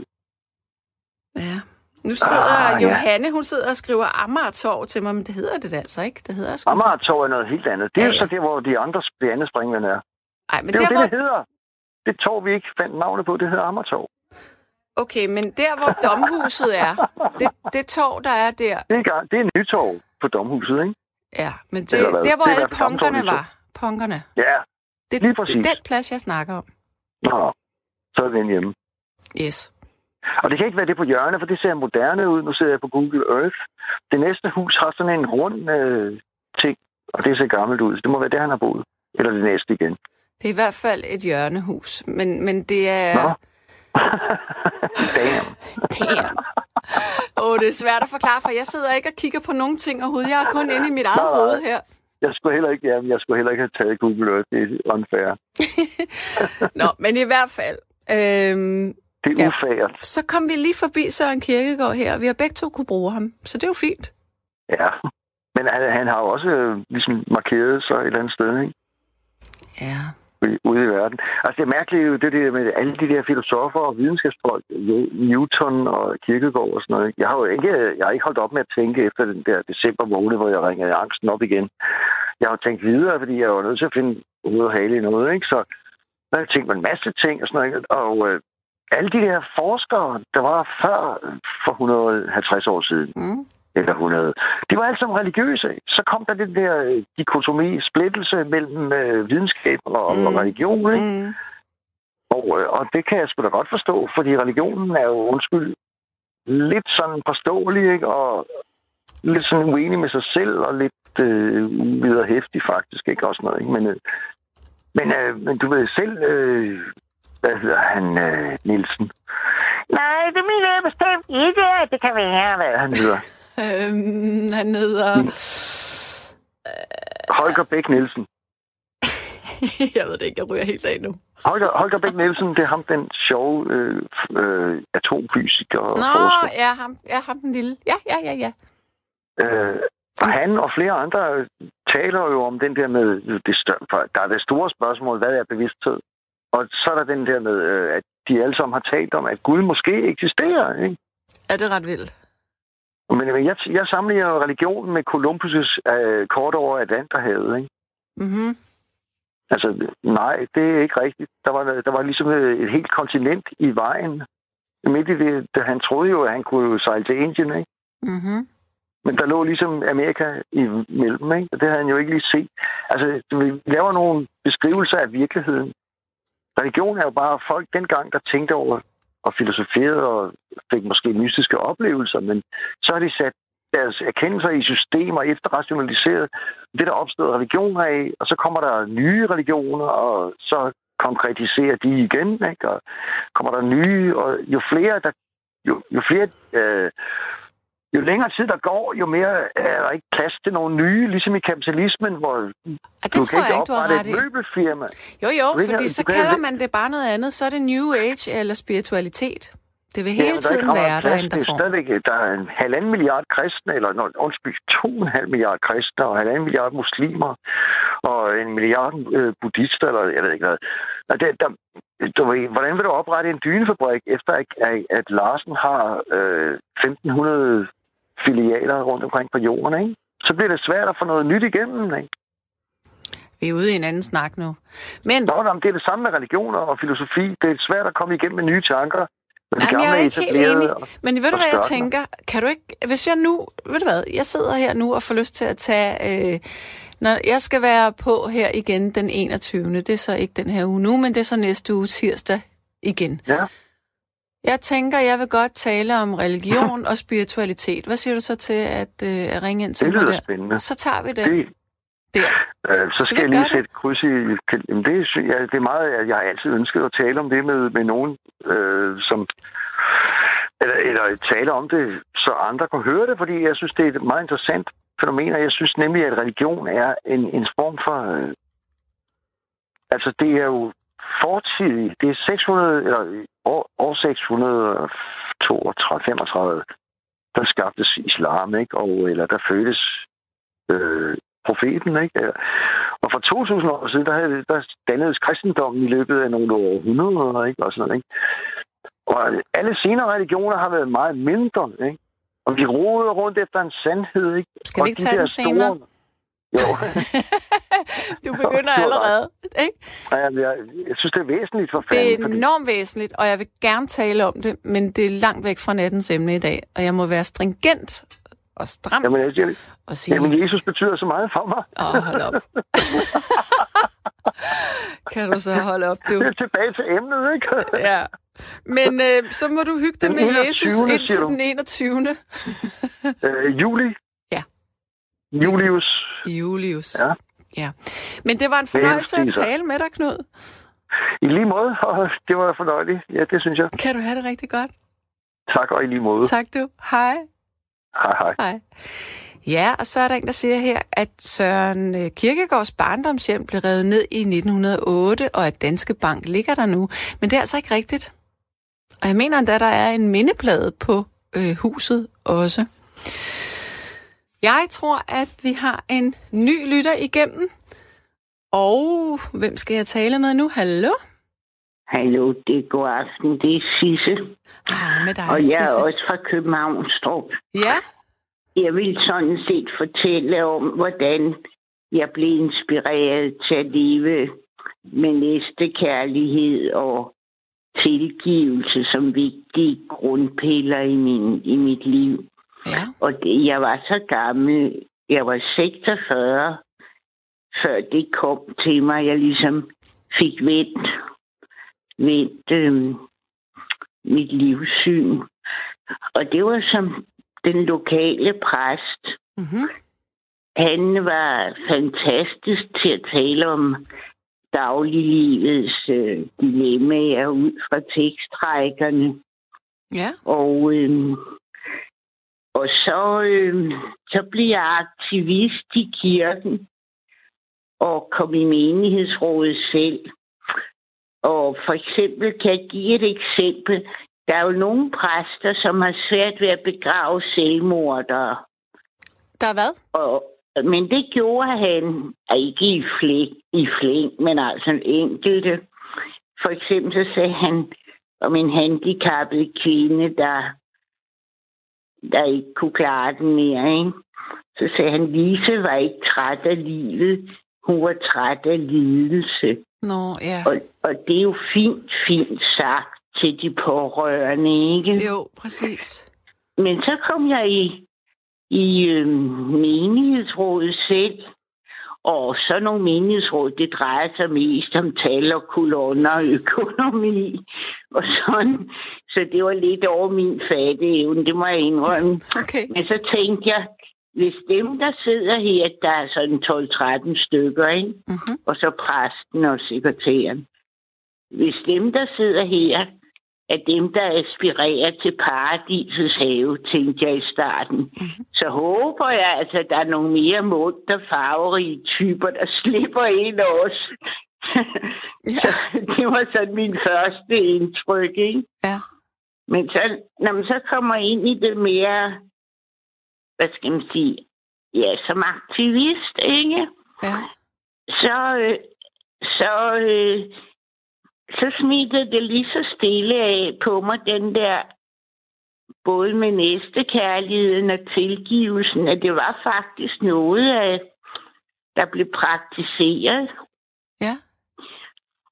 B: Ja. Nu sidder
C: Ah,
B: ah,
C: ja.
B: Johanne, hun sidder og skriver Amagertorv til mig, men det hedder det altså ikke. Det hedder sgu...
C: Amagertorv er noget helt andet. Det er
B: Ja,
C: jo
B: ja.
C: så der, hvor de andre det andet springvand er.
B: Ej, men
C: Det er
B: der,
C: jo det,
B: hvor...
C: det hedder. Det tog vi ikke fandt navnet på, det hedder Amagertorv.
B: Okay, men der, hvor domhuset er, det, det torv, der er der,
C: Det er, det er Nytorv på Domhuset, ikke?
B: ja, men det,
C: Eller hvad?
B: der, hvor
C: Det
B: alle punkerne var, punkerne,
C: Ja,
B: det,
C: Lige
B: det
C: præcis.
B: er den plads, jeg snakker om.
C: Nå, så er den hjemme.
B: Yes.
C: Og det kan ikke være det på hjørnet, for det ser moderne ud. Nu ser jeg på Google Earth. Det næste hus har sådan en rund øh, ting, og det ser gammelt ud. Så det må være der, han har boet. Eller det næste igen.
B: Det er i hvert fald et hjørnehus, men, men det er...
C: Nå. Damn.
B: Damn. Åh, det er svært at forklare, for jeg sidder ikke og kigger på nogen ting overhovedet. Jeg er kun inde i mit eget
C: nej.
B: hoved her.
C: Jeg skulle heller ikke, ja, jeg skulle heller ikke have taget Google Earth. Det er unfair.
B: Nå, men i hvert fald. Øhm,
C: Det er
B: Ja.
C: ufært.
B: så kom vi lige forbi Søren Kierkegaard her, og vi har begge to kunne bruge ham. Så det er jo fint.
C: Ja. Men han, han har jo også øh, ligesom markeret sig et eller andet sted, ikke?
B: Ja
C: ude- i verden. Altså det er mærkeligt jo det der med alle de der filosofer og videnskabsfolk, øh, Newton og Kierkegaard og sådan noget. Jeg har jo ikke, jeg har ikke holdt op med at tænke efter den der december måned, hvor jeg ringede angsten op igen. Jeg har jo tænkt videre, fordi jeg var nødt til at finde ud af hale i noget, ikke? Så jeg har tænkt mig en masse ting og sådan noget. ikke? Og øh, alle de der forskere, der var før for 150 år siden,
B: Mm
C: eller 100. De var alle sammen religiøse. Så kom der den der øh, dikotomi, splittelse mellem øh, videnskab og,
B: Mm.
C: og religion. Ikke?
B: Mm.
C: Og, øh, og det kan jeg sgu da godt forstå, fordi religionen er jo, undskyld, lidt sådan forståelig, ikke? og lidt sådan uenig med sig selv, og lidt øh, videre hæftig faktisk, ikke? Også noget, ikke? Men, øh, men, øh, men du ved selv, øh, hvad hedder han, øh, Nielsen? Nej, det mener jeg bestemt ikke, det kan være, hvad han hedder.
B: Øhm, han hedder...
C: Holger Bæk Nielsen.
B: jeg ved det ikke, jeg ryger helt af nu.
C: Holger, Holger Bæk Nielsen, det er ham, den sjove øh, øh, atomfysiker og
B: Nå,
C: forsker.
B: ja, ham, ja, ham den lille. Ja, ja, ja, ja.
C: Øh, og han og flere andre taler jo om den der med, det stør- der er det store spørgsmål, hvad er bevidsthed? Og så er der den der med, øh, at de alle sammen har talt om, at Gud måske eksisterer. Ikke?
B: Er det ret vildt?
C: Men men jeg, jeg sammenligner jo religionen med Columbus' øh, kort over Atlanterhavet. Ikke?
B: Mhm.
C: Altså, nej, det er ikke rigtigt. Der var, der var ligesom øh, et helt kontinent i vejen. Midt i det, da han troede jo, at han kunne sejle til Indien, ikke?
B: Mhm.
C: Men der lå ligesom Amerika imellem, ikke? Og det havde han jo ikke lige set. Altså, vi laver nogle beskrivelser af virkeligheden. Religion er jo bare folk dengang, der tænkte over og filosoferede og fik måske mystiske oplevelser, men så har de sat deres erkendelser i systemer efterrationaliseret det, der opstod religioner af, og så kommer der nye religioner, og så konkretiserer de igen, ikke? og kommer der nye, og jo flere, der, jo, jo flere øh, jo længere tid der går, jo mere er der ikke plads til nogle nye, ligesom i kapitalismen, hvor
B: Ja, det
C: du
B: tror
C: kan
B: jeg
C: ikke
B: ikke,
C: oprette
B: ret
C: et møbelfirma.
B: Jo, jo, fordi
C: ikke-
B: så kalder
C: ikke-
B: man det bare noget andet. Så er det New Age eller spiritualitet. Det vil hele
C: der er
B: tiden
C: ret
B: være der
C: plads.
B: ændrer
C: Det er
B: form.
C: stadigvæk, der er en halvanden milliard kristne, eller undskyld, to og en halv milliard kristne, og halvanden milliard muslimer, og en milliard øh, buddhister, eller jeg ved ikke hvad. Og det, der, du ved, hvordan vil du oprette en dynefabrik, efter at, at, at Larsen har øh, 1500 filialer rundt omkring på jorden, ikke? Så bliver det svært at få noget nyt igennem, ikke?
B: Vi er ude i en anden snak nu. Men
C: Nå, men det er det samme med religioner og filosofi. Det er svært at komme igennem med nye tanker. De
B: Jamen, jeg er ikke helt enig.
C: og-
B: Men ved du, hvad jeg tænker? Kan du ikke... Hvis jeg nu... Ved du hvad? Jeg sidder her nu og får lyst til at tage... Øh, når jeg skal være på her igen den 21. Det er så ikke den her uge nu, men det er så næste uge tirsdag igen.
C: Ja.
B: Jeg tænker, jeg vil godt tale om religion og spiritualitet. Hvad siger du så til at, øh, at ringe ind til
C: Det
B: mig der?
C: spændende.
B: Så tager vi det.
C: Det,
B: Der.
C: Øh, så
B: Skal
C: skal, jeg lige sætte kryds i... Jamen, det, ja, det er meget... Jeg har altid ønsket at tale om det med, med nogen, øh, som... Eller, eller tale om det, så andre kan høre det, fordi jeg synes, det er et meget interessant fænomen, og jeg synes nemlig, at religion er en, en form for... Øh, altså, det er jo fortidig. Det er 600... Eller år, år 632, 35, der skabtes islam, ikke? Og, eller der fødtes øh, profeten, ikke? Og for 2000 år siden, der, havde, der dannedes kristendommen i løbet af nogle århundreder, ikke? Og sådan noget, ikke? Og alle senere religioner har været meget mindre, ikke? Og vi roder rundt efter en sandhed, ikke?
B: Skal vi
C: Og
B: ikke
C: de
B: tage den senere?
C: Jo,
B: du begynder
C: har
B: allerede, ikke?
C: jeg, jeg, jeg synes, det er væsentligt for
B: Det
C: fanden.
B: er
C: fordi-
B: enormt væsentligt, og jeg vil gerne tale om det, men det er langt væk fra nattens emne i dag, og jeg må være stringent og stram
C: Jamen, jeg, jeg,
B: og sige,
C: jamen, Jesus betyder så meget for mig.
B: åh, hold op. kan du så holde op, du?
C: Det er tilbage til emnet, ikke?
B: Ja. Men øh, så må du hygge dig med
C: 21.,
B: Jesus indtil den 21.
C: øh, juli. Julius.
B: Julius.
C: Ja.
B: ja. Men det var en fornøjelse at tale med dig, Knud.
C: I lige måde, og det var fornøjeligt. Ja, det synes jeg.
B: Kan du have det rigtig godt?
C: Tak, og i lige måde.
B: Tak du. Hej.
C: Hej, hej.
B: Hej. Ja, og så er der en, der siger her, at Søren øh, Kirkegaards barndomshjem blev revet ned i 1908, og at Danske Bank ligger der nu. Men det er altså ikke rigtigt. Og jeg mener endda, der er en mindeplade på øh, huset også. Jeg tror, at vi har en ny lytter igennem. Og hvem skal jeg tale med nu? Hallo?
D: Hallo, det er god aften. Det er Sisse,
B: Hej med dig,
D: og jeg er
B: Sisse.
D: også fra Københavnstrup.
B: Ja,
D: Jeg vil sådan set fortælle om, hvordan jeg blev inspireret til at leve med næste kærlighed og tilgivelse som vigtige grundpiller i, min, i mit liv.
B: Ja.
D: Og det, jeg var så gammel, jeg var 46, før det kom til mig, jeg ligesom fik vendt, vendt øh, mit livssyn. Og det var som den lokale præst.
B: Mm-hmm.
D: Han var fantastisk til at tale om dagliglivets øh, dilemmaer ud fra tekstrækkerne.
B: Ja,
D: Og, øh, og så, øh, så blev jeg aktivist i kirken og kom i menighedsrådet selv. Og for eksempel kan jeg give et eksempel. Der er jo nogle præster, som har svært ved at begrave selvmordere.
B: der er hvad?
D: Og, men det gjorde han, ikke i flæng, i flæng, men altså en enkelte. For eksempel så sagde han om en handicappet kvinde, der, der ikke kunne klare den mere. Ikke? Så sagde han, Lise var ikke træt af livet, hun var træt af lidelse.
B: Nå, ja.
D: Og, og det er jo fint, fint sagt til de pårørende, ikke?
B: Jo, præcis.
D: Men så kom jeg i, i øh, menighedsrådet selv, og så nogle menighedsråd, det drejer sig mest om tal og kolonner og økonomi og sådan. Så det var lidt over min fatteevne, det må jeg indrømme.
B: Okay.
D: Men så tænkte jeg, hvis dem, der sidder her, der er sådan 12-13 stykker, ikke?
B: Mm-hmm.
D: og så præsten og sekretæren. Hvis dem, der sidder her, er dem, der aspirerer til paradisets have, tænkte jeg i starten,
B: Mhm.
D: så håber jeg, altså, at der er nogle mere munter, farverige typer, der slipper ind også.
B: Ja.
D: det var sådan min første indtryk, ikke?
B: Ja.
D: Men så, når man så kommer ind i det mere, hvad skal man sige, ja, som aktivist, ikke?
B: Ja.
D: så, øh, så, øh, så smittede det lige så stille af på mig, den der, både med næstekærligheden og tilgivelsen, at det var faktisk noget, af, der blev praktiseret.
B: Ja.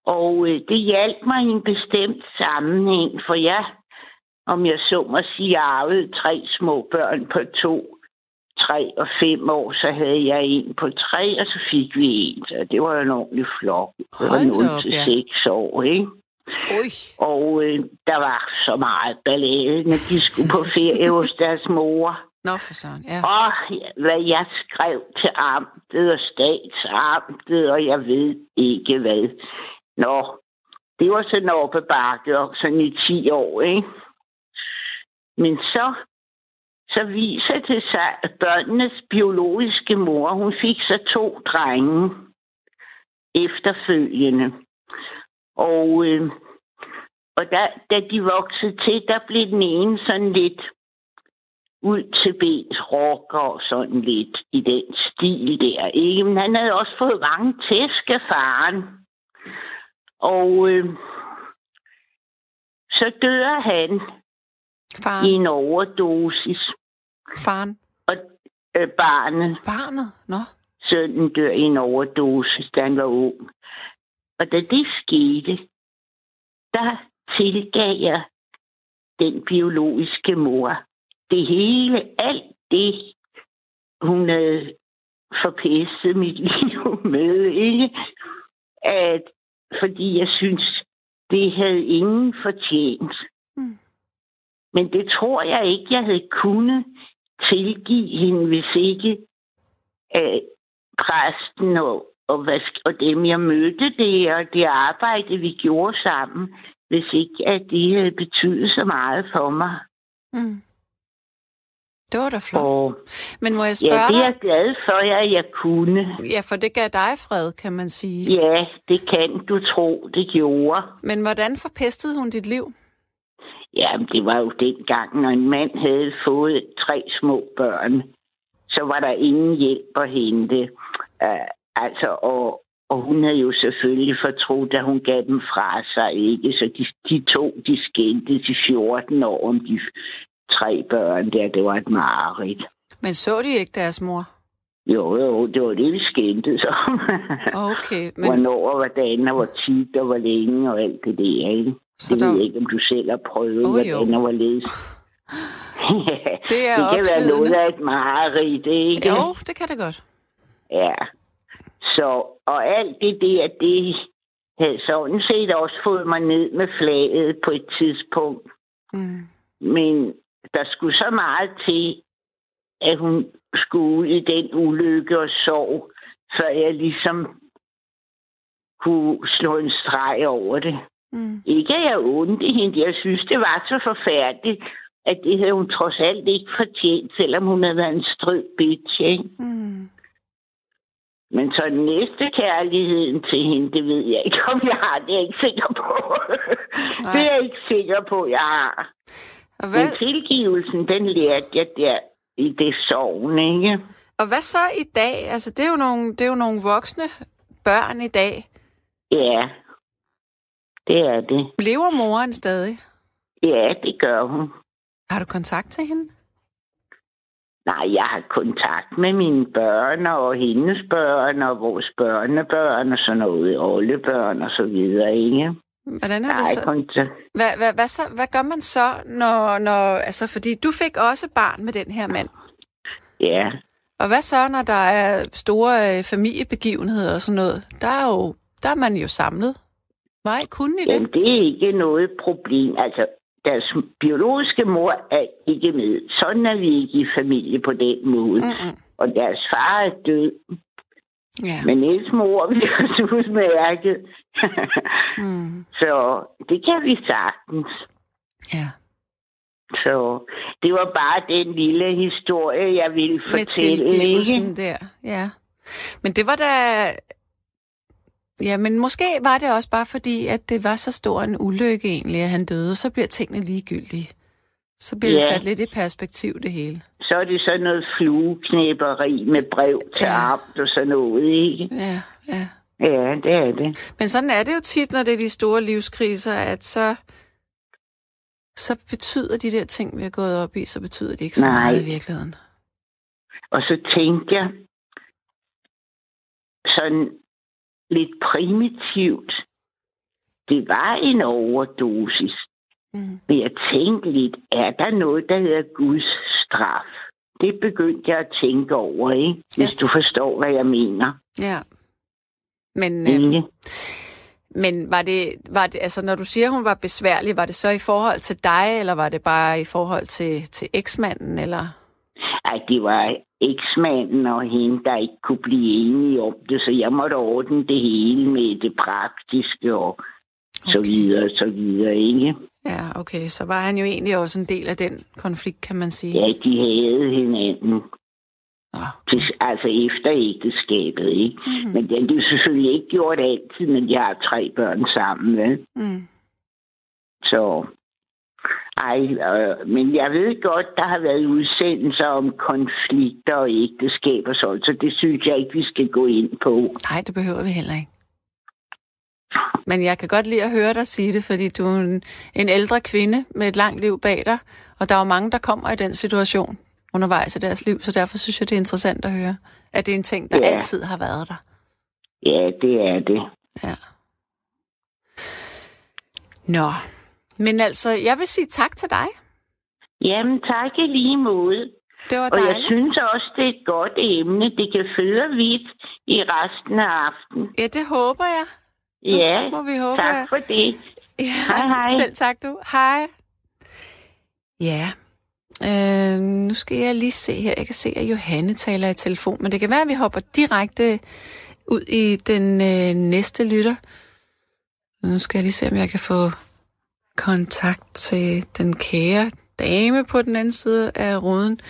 D: Og øh, det hjalp mig i en bestemt sammenhæng, for jeg, om jeg så må sige, arvede tre små børn på to, tre og fem år, så havde jeg en på tre, og så fik vi en. Så det var en ordentlig flok. Det var
B: Hold da
D: 0
B: op,
D: til
B: ja.
D: 6 år, ikke?
B: Ui.
D: Og øh, der var så meget ballade, når de skulle på ferie hos deres mor.
B: Nå, for søren, ja.
D: Og hvad jeg skrev til amtet og statsamtet, og jeg ved ikke hvad. Nå, det var sådan oppe bakke, og sådan i 10 år, ikke? Men så, så viser det sig, at børnenes biologiske mor, hun fik så to drenge efterfølgende. Og, øh, og da, da de voksede til, der blev den ene sådan lidt ud til bens rocker og sådan lidt i den stil der. Ikke? Men han havde også fået mange tæsk af faren. Og øh, så dør han
B: Faren.
D: i en overdosis.
B: Faren.
D: Og øh, barnet,
B: Barnet? Nå.
D: sønnen dør i en overdosis, da han var ung. Og da det skete, der tilgav jeg den biologiske mor det hele, alt det, hun havde forpestet mit liv med, ikke? At, fordi jeg synes, det havde ingen fortjent. Men det tror jeg ikke, jeg havde kunnet tilgive hende, hvis ikke øh, præsten og, og, hvad, og dem, jeg mødte det, og det arbejde, vi gjorde sammen, hvis ikke at det havde betydet så meget for mig.
B: Mm. Det var da flot.
D: Og
B: Men må jeg
D: ja,
B: spørge
D: det er jeg glad for, at jeg kunne.
B: Ja, for det gav dig fred, kan man sige.
D: Ja, det kan du tro, det gjorde.
B: Men hvordan forpestede hun dit liv?
D: Jamen, det var jo dengang, når en mand havde fået tre små børn, så var der ingen hjælp at hente. Uh, altså, og, og hun havde jo selvfølgelig fortrudt, at hun gav dem fra sig, ikke? Så de, de to, de skændtes i 14 år om de tre børn der. Det var et mareridt.
B: Men så de ikke deres mor?
D: Jo, jo, det var det, vi skændtes om.
B: Okay, men
D: Hvornår og hvordan, og hvor tit og hvor længe og alt det der, ikke?
B: Så
D: Det
B: der,
D: ved jeg ikke, om du selv har prøvet, oh, hvordan og hvorledes.
B: det er
D: det kan være
B: opslidende.
D: noget af et mareridt, ikke?
B: Jo, det kan det godt.
D: Ja. Så, og alt det der, det havde sådan set også fået mig ned med flaget på et tidspunkt.
B: Mm.
D: Men der skulle så meget til, at hun skulle ud i den ulykke og sorg, før jeg ligesom kunne slå en streg over det.
B: Mm.
D: Ikke at jeg ondte hende. Jeg synes, det var så forfærdeligt, at det havde hun trods alt ikke fortjent, selvom hun havde været en strød bitch, ikke?
B: Mm.
D: Men så næste kærligheden til hende, det ved jeg ikke, om jeg har. Det er jeg ikke sikker på. Det er jeg ikke sikker på, jeg har.
B: Og,
D: Men
B: hvad,
D: tilgivelsen, den lærte jeg der i det sovn, ikke?
B: og hvad så i dag? Altså, det er jo nogle, det er jo nogle voksne børn i dag.
D: Ja, det er det.
B: Lever moren stadig?
D: Ja, det gør hun.
B: Har du kontakt til hende?
D: Nej, jeg har kontakt med mine børn og hendes børn og vores børnebørn og sådan noget, oldebørn og så videre, ikke?
B: Hvordan er
D: Nej,
B: det så?
D: kontakt.
B: Hvad, hvad, hvad, så, hvad gør man så, når, når... Altså, fordi du fik også barn med den her mand.
D: Ja,
B: Og hvad så, når der er store øh, familiebegivenheder og sådan noget? Der er jo... Der er man jo samlet. Var I kun i det?
D: Jamen, det er ikke noget problem. Altså, deres biologiske mor er ikke med. Sådan er vi ikke i familie på den måde. Mm.
B: Mm-mm.
D: Og deres far er død.
B: Ja.
D: Men Niels mor bliver også udmærket.
B: Mm.
D: Så det kan vi sagtens.
B: Ja.
D: Så det var bare den lille historie, jeg ville
B: Med
D: fortælle. Ikke?
B: tilgivelsen der. Ja. Men det var da... Ja, men måske var det også bare fordi, at det var så stor en ulykke egentlig, at han døde. Så bliver tingene ligegyldige. Så bliver det
D: Ja.
B: sat lidt i perspektiv, det hele.
D: Så er det sådan noget flueknæpperi med brev til
B: Ja.
D: amt og sådan noget, ikke?
B: Ja, ja.
D: Ja, det er det.
B: Men sådan er det jo tit, når det er de store livskriser, at så, så betyder de der ting, vi har gået op i, så betyder de ikke så
D: Nej.
B: meget i virkeligheden.
D: Og så tænkte jeg sådan lidt primitivt. Det var en overdosis.
B: Mm.
D: Men jeg tænkte lidt, er der noget, der hedder Guds straf? Det begyndte jeg at tænke over, ikke? Hvis
B: Ja.
D: du forstår, hvad jeg mener.
B: Ja. Men,
D: Ikke?
B: men var, det, var det, altså når du siger, hun var besværlig, var det så i forhold til dig, eller var det bare i forhold til, til eksmanden, eller?
D: at det var eksmanden og hende, der ikke kunne blive enige om det, så jeg måtte ordne det hele med det praktiske og okay. så videre, så videre, ikke?
B: Ja, okay. Så var han jo egentlig også en del af den konflikt, kan man sige.
D: Ja, de havde hinanden. Til, altså efter ægteskabet, ikke?
B: Mm.
D: Men det er selvfølgelig ikke gjort altid, men de har tre børn sammen, vel?
B: Mm.
D: Så... Ej, øh, men jeg ved godt, der har været udsendelser om konflikter og ægteskaber, så, så det synes jeg ikke, vi skal gå ind på.
B: Nej, det behøver vi heller ikke. Men jeg kan godt lide at høre dig sige det, fordi du er en, en ældre kvinde med et langt liv bag dig, og der er jo mange, der kommer i den situation undervejs i deres liv, så derfor synes jeg, det er interessant at høre, at det er en ting, der
D: Ja.
B: altid har været der.
D: Ja, det er det.
B: Ja. Nå, men altså, jeg vil sige tak til dig.
D: Jamen, tak i lige måde.
B: Det var
D: Og jeg
B: dejligt.
D: synes også, det er et godt emne. Det kan føre vidt i resten af aftenen.
B: Ja, det håber jeg.
D: Ja,
B: Må vi håbe.
D: tak for det.
B: Ja,
D: Hej, hej.
B: Selv tak du. Hej. Ja. Øh, nu skal jeg lige se her. Jeg kan se, at Johanne taler i telefon, men det kan være, at vi hopper direkte ud i den øh, næste lytter. Nu skal jeg lige se, om jeg kan få kontakt til den kære dame på den anden side af ruden.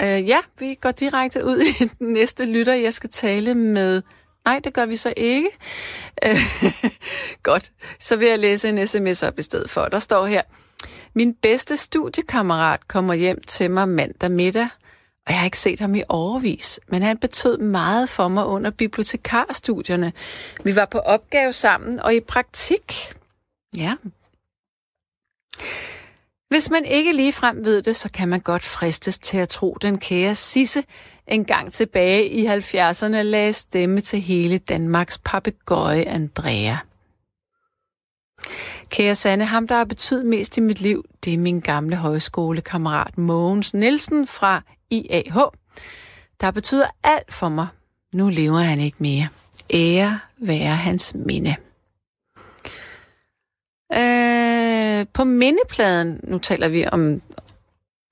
B: Øh, ja, vi går direkte ud i den næste lytter. Jeg skal tale med... Nej, det gør vi så ikke. Øh, Godt, så vil jeg læse en sms op i stedet for. Der står her, min bedste studiekammerat kommer hjem til mig mandag middag, og jeg har ikke set ham i overvis, men han betød meget for mig under bibliotekarstudierne. Vi var på opgave sammen og i praktik. Ja. Hvis man ikke lige frem ved det, så kan man godt fristes til at tro, den kære Sisse en gang tilbage i 70'erne lagde stemme til hele Danmarks papegøje Andrea. Kære Sanne, ham der har betydet mest i mit liv, det er min gamle højskolekammerat Mogens Nielsen fra IAH. Der betyder alt for mig. Nu lever han ikke mere. Ære være hans minde. Øh, på mindepladen, nu taler vi om,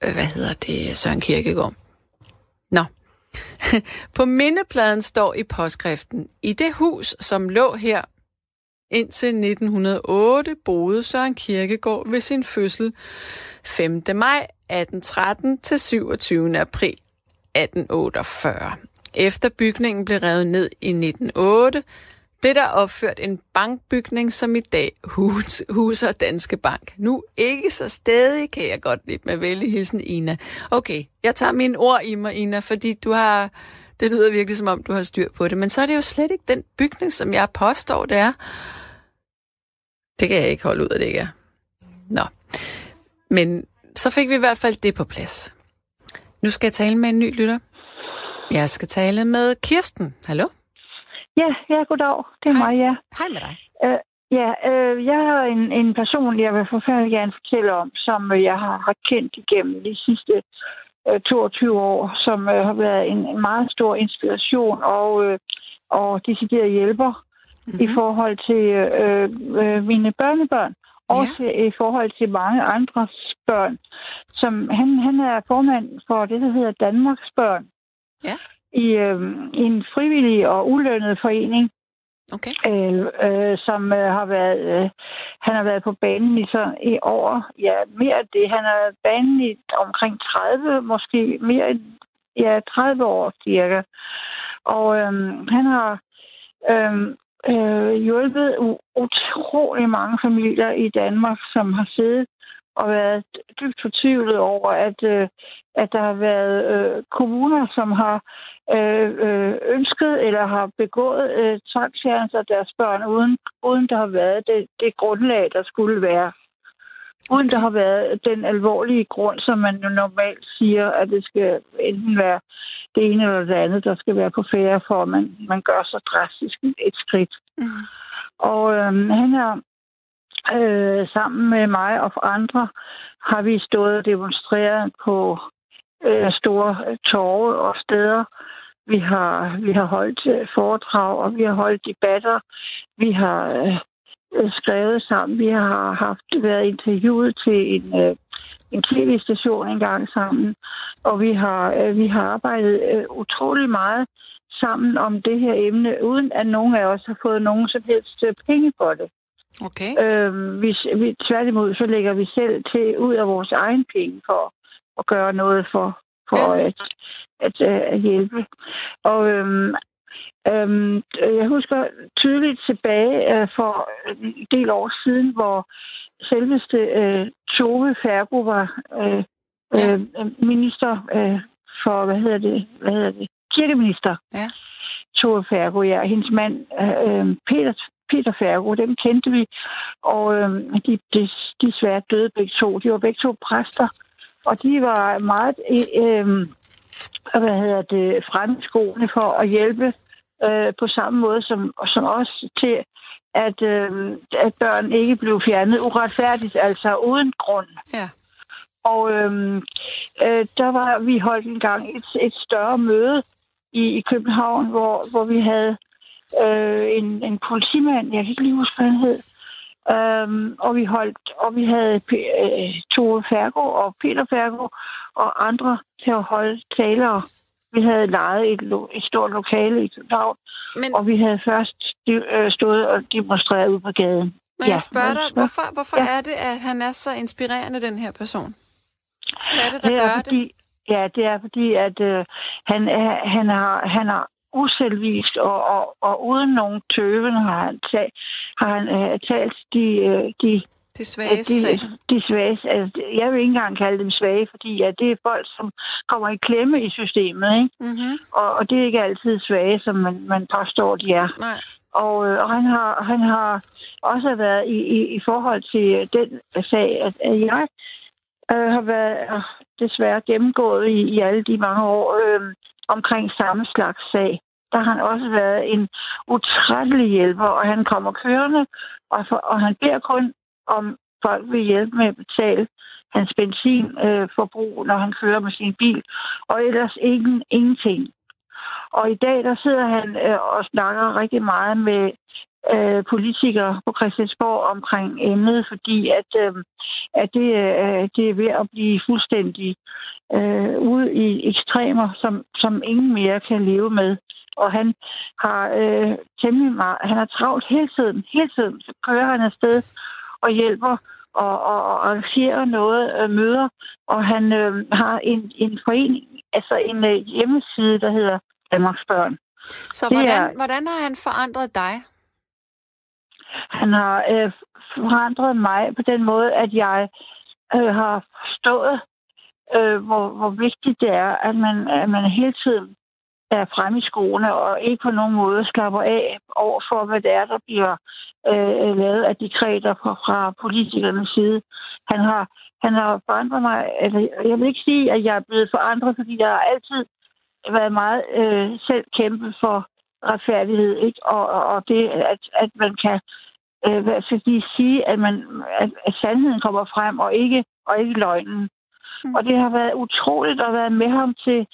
B: øh, hvad hedder det, Søren Kierkegaard. Nå. på mindepladen står i påskriften, i det hus, som lå her indtil 1908, boede Søren Kierkegaard ved sin fødsel 5. maj 1813 til 27. april 1848. Efter bygningen blev revet ned i 1908, blev der opført en bankbygning, som i dag hus, huser Danske Bank. Nu ikke så stadig, kan jeg godt lide med vældig hilsen, Ina. Okay, jeg tager mine ord i mig, Ina, fordi du har, det lyder virkelig som om, du har styr på det. Men så er det jo slet ikke den bygning, som jeg påstår, det er. Det kan jeg ikke holde ud af, det ikke er. Nå. Men så fik vi i hvert fald det på plads. Nu skal jeg tale med en ny lytter. Jeg skal tale med Kirsten. Hallo?
E: Ja, ja, goddag. Det er
B: Hej.
E: mig, ja.
B: Hej med dig.
E: Ja, øh, jeg har en, en person, jeg vil forfærdelig gerne fortælle om, som øh, jeg har, har kendt igennem de sidste øh, 22 år, som øh, har været en, en meget stor inspiration og, øh, og decideret hjælper mm-hmm. i forhold til øh, øh, mine børnebørn. Også i forhold til mange andres børn. Som, han, han er formand for det, der hedder Danmarks Børn.
B: Ja.
E: I, øh, i en frivillig og ulønnet forening,
B: Okay.
E: øh, øh, som øh, har været, øh, han har været på banen i, så, i over, ja, mere af det. Han er banen i omkring 30, måske mere, end- ja, 30 år cirka. Og øh, han har øh, øh, hjulpet utrolig mange familier i Danmark, som har siddet og været dybt fortvivlet over, at, øh, at der har været øh, kommuner, som har øh, øh, ønsket eller har begået øh, tvangsfjernelse af deres børn, uden, uden der har været det, det grundlag, der skulle være. Uden der har været den alvorlige grund, som man jo normalt siger, at det skal enten være det ene eller det andet, der skal være på færre, for at man, man gør så drastisk et skridt.
B: Mm.
E: Og øh, han har øh, sammen med mig og andre har vi stået og demonstreret på øh, store øh, torve og steder. Vi har, vi har holdt øh, foredrag, og vi har holdt debatter. Vi har øh, skrevet sammen. Vi har haft været interviewet til en, øh, en tv-station engang sammen, og vi har, øh, vi har arbejdet øh, utrolig meget sammen om det her emne, uden at nogen af os har fået nogen som helst øh, penge for det.
B: Okay.
E: Øh, vi, vi, tværtimod, så lægger vi selv til ud af vores egen penge for at gøre noget for, for
B: Ja.
E: at, at, at, at hjælpe. Og øhm, øhm, jeg husker tydeligt tilbage øh, for en del år siden, hvor selveste øh, Tove Fergo var øh, øh, minister øh, for, hvad hedder det, hvad hedder det, kirkeminister.
B: Ja.
E: Tove Fergo, ja, hendes mand øh, Peter, Peter Fergo, dem kendte vi, og øh, de, de desværre døde begge to. De var begge to præster, og de var meget øh, hvad hedder det, fremme skoene for at hjælpe øh, på samme måde som, som os til, at, øh, at børn ikke blev fjernet uretfærdigt, altså uden grund.
B: Ja.
E: Og øhm, øh, der var vi holdt en gang et, et større møde i, i København, hvor, hvor vi havde øh, en, en politimand, jeg kan ikke lige huske, hvad han hed, øhm, og vi holdt, og vi havde P- øh, Tove Fergo og Peter Fergo og andre til at holde taler. Vi havde lejet et, lo- et stort lokale i København,
B: Men,
E: og vi havde først øh, stået og demonstreret ude på gaden.
B: må
E: ja,
B: jeg spørge
E: må
B: dig, hvorfor, hvorfor
E: Ja.
B: er det, at han er så inspirerende, den her person? Hvad er det, der
E: det
B: gør
E: er
B: det?
E: fordi, Ja, det er fordi, at øh, han, er, han, har, han har uselvisk og, og, og uden nogen tøven har han, talt, har han øh, talt de, øh, de,
B: Det svage
E: de, de svage. Altså, jeg vil ikke engang kalde dem svage, fordi ja, det er folk, som kommer i klemme i systemet. Ikke?
B: Mm-hmm.
E: Og, og det er ikke altid svage, som man, man påstår, de er.
B: Nej.
E: Og, øh, og han, har, han har også været i, i, i forhold til den sag, at, at jeg øh, har været øh, desværre gennemgået i, i alle de mange år øh, omkring samme slags sag. Der har han også været en utrættelig hjælper, og han kommer kørende, og, for, og han beder kun om folk vil hjælpe med at betale hans benzinforbrug, øh, når han kører med sin bil, og ellers ingen, ingenting. Og i dag, der sidder han øh, og snakker rigtig meget med øh, politikere på Christiansborg omkring emnet, fordi at, øh, at det, øh, det er ved at blive fuldstændig øh, ude i ekstremer, som, som ingen mere kan leve med. Og han har øh, temmelig meget, han har travlt hele tiden, hele tiden, så kører han afsted og hjælper og, og, og arrangerer noget, øh, møder, og han øh, har en, en forening, altså en øh, hjemmeside, der hedder Danmarks Børn.
B: Så
E: Det
B: hvordan,
E: er-
B: hvordan har han forandret dig?
E: Han har øh, forandret mig på den måde, at jeg øh, har forstået, øh, hvor, hvor vigtigt det er, at man, at man hele tiden er fremme i skoene og ikke på nogen måde slapper af over for, hvad det er, der bliver øh, lavet af dekreter fra, fra politikernes side. Han har, han har forandret mig. Eller, jeg vil ikke sige, at jeg er blevet forandret, fordi jeg har altid været meget øh, selv kæmpe for retfærdighed, ikke? Og, og, det, at, at man kan øh, hvad skal de sige, at, man, at, at sandheden kommer frem, og ikke, og ikke løgnen.
B: Mm.
E: Og det har været utroligt at være med ham til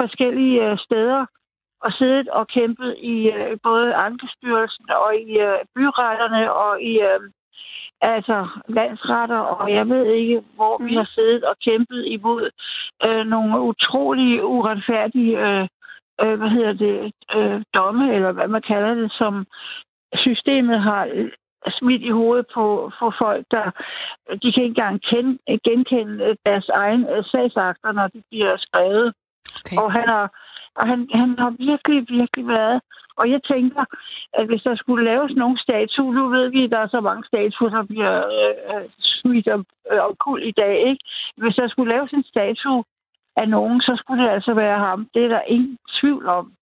E: forskellige øh, steder, og siddet og kæmpet i øh, både Ankestyrelsen og i øh, byretterne og i øh, altså landsretter, og jeg ved ikke, hvor mm. vi har siddet og kæmpet imod øh, nogle utrolig uretfærdige øh, øh, hvad hedder det, øh, domme, eller hvad man kalder det, som systemet har øh, smidt i hovedet på, på folk, der de kan ikke engang kende, genkende øh, deres egen øh, sagsakter, når de bliver skrevet.
B: Okay.
E: Og han har, og han, han har virkelig, virkelig været. Og jeg tænker, at hvis der skulle laves nogle statuer, nu ved vi, at der er så mange statuer, der bliver øh, øh, smidt om, øh, omkuld i dag, ikke? Hvis der skulle laves en statue af nogen, så skulle det altså være ham. Det er der ingen tvivl om.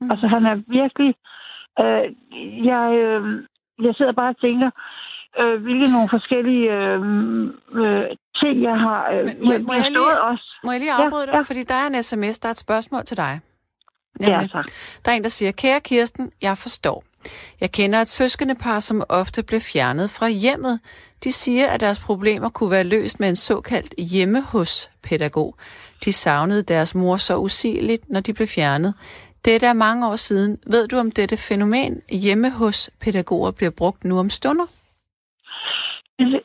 B: Mm.
E: Altså, han er virkelig... Øh, jeg, øh, jeg sidder bare og tænker, øh, hvilke nogle forskellige øh, øh, ting, jeg har... Øh,
B: Men må-
E: jeg,
B: må
E: jeg
B: lige-
E: også.
B: Må jeg lige
E: Ja,
B: afbryde dig?
E: ja.
B: Fordi der er en sms, der er et spørgsmål til dig.
E: Ja,
B: Nemlig,
E: tak.
B: der er en, der siger, kære Kirsten, jeg forstår. Jeg kender et søskendepar, som ofte blev fjernet fra hjemmet. De siger, at deres problemer kunne være løst med en såkaldt hjemme hos pædagog. De savnede deres mor så usigeligt, når de blev fjernet. Dette er mange år siden. Ved du, om dette fænomen hjemme hos pædagoger bliver brugt nu om stunder?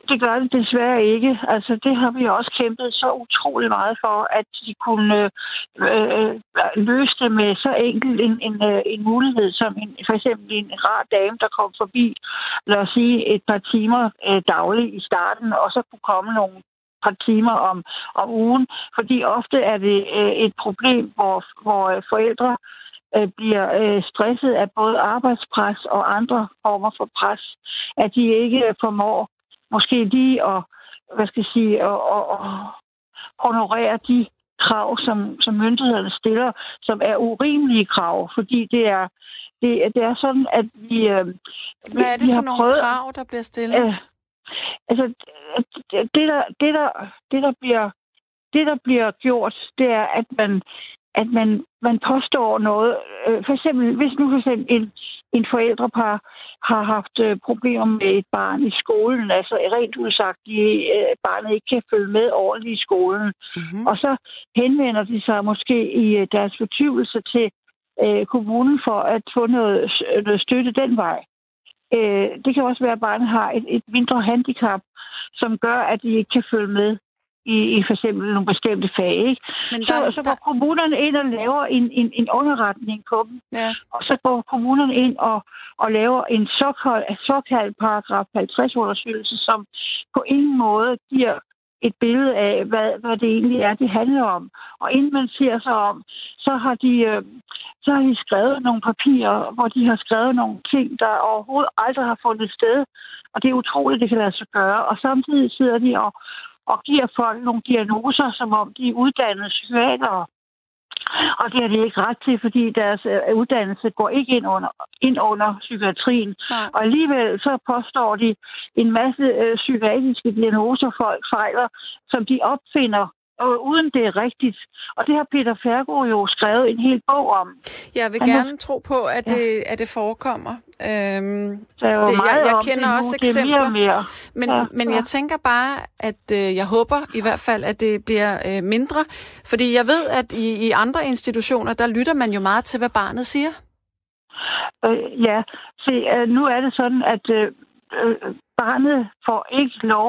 E: Det, gør det desværre ikke. Altså, det har vi også kæmpet så utrolig meget for, at de kunne øh, øh løse det med så enkelt en, en, øh, en mulighed, som en, for eksempel en rar dame, der kom forbi, lad os sige, et par timer øh, dagligt i starten, og så kunne komme nogle par timer om, om ugen. Fordi ofte er det øh, et problem, hvor, hvor øh, forældre øh, bliver øh, stresset af både arbejdspres og andre former for pres, at de ikke formår måske lige at, hvad skal jeg sige, at, at, at honorere de krav, som, som myndighederne stiller, som er urimelige krav, fordi det er, det, det er sådan, at vi... Øh,
B: Hvad er det
E: vi
B: for
E: har
B: nogle
E: prøvet,
B: krav, der bliver stillet?
E: Øh, altså, det, der, det, der, det, der bliver, det, der bliver gjort, det er, at man, at man, man påstår noget. Øh, for eksempel, hvis nu for eksempel en, en forældrepar har haft øh, problemer med et barn i skolen, altså rent udsagt, at øh, barnet ikke kan følge med ordentligt i skolen,
B: Mm-hmm.
E: og så henvender de sig måske i øh, deres fortvivlelse til øh, kommunen for at få noget, noget støtte den vej. Øh, det kan også være, at barnet har et, et mindre handicap, som gør, at de ikke kan følge med i, i for eksempel nogle bestemte fag. Ikke?
B: Men
E: Så,
B: der,
E: så
B: der,
E: går kommunerne ind og laver en, en, en underretning på dem,
B: ja.
E: og så går kommunerne ind og, og laver en såkaldt, såkaldt paragraf 50-undersøgelse, som på ingen måde giver et billede af, hvad, hvad det egentlig er, det handler om. Og inden man ser sig om, så har de, øh, så har de skrevet nogle papirer, hvor de har skrevet nogle ting, der overhovedet aldrig har fundet sted. Og det er utroligt, det kan lade sig gøre. Og samtidig sidder de og, og giver folk nogle diagnoser, som om de er uddannede psykiatere. Og det har de ikke ret til, fordi deres øh, uddannelse går ikke ind under, ind under psykiatrien.
B: Nej.
E: Og alligevel så påstår de en masse øh, psykiatriske diagnoser, folk fejler, som de opfinder, og uden det er rigtigt. Og det har Peter Fergo jo skrevet en hel bog om.
B: Jeg vil
E: Han har-
B: gerne tro på, at,
E: Ja.
B: det, at det forekommer. Øhm, Det- jeg- jeg kender
E: det nu.
B: også
E: det er mere og
B: eksempler.
E: mere.
B: men
E: Ja,
B: men
E: ja.
B: jeg tænker bare, at øh, jeg håber i hvert fald, at det bliver øh, mindre. Fordi jeg ved, at i, i andre institutioner, der lytter man jo meget til, hvad barnet siger.
E: Øh, ja, se, øh, nu er det sådan, at øh, øh, barnet får ikke lov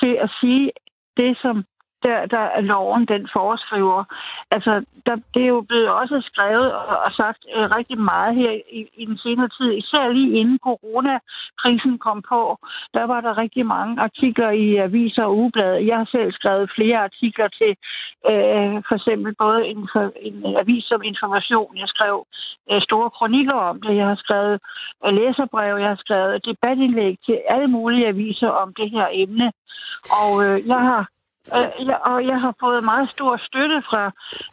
E: til at sige det, som der, der er loven, den foreskriver. Altså, der, det er jo blevet også skrevet og, og sagt øh, rigtig meget her i, i den senere tid, især lige inden coronakrisen kom på. Der var der rigtig mange artikler i aviser og ugeblade. Jeg har selv skrevet flere artikler til øh, for eksempel både en, en avis som information. Jeg skrev øh, store kronikker om det. Jeg har skrevet øh, læserbrev, jeg har skrevet debatindlæg til alle mulige aviser om det her emne. Og øh, jeg har øh, jeg, og jeg har fået meget stor støtte fra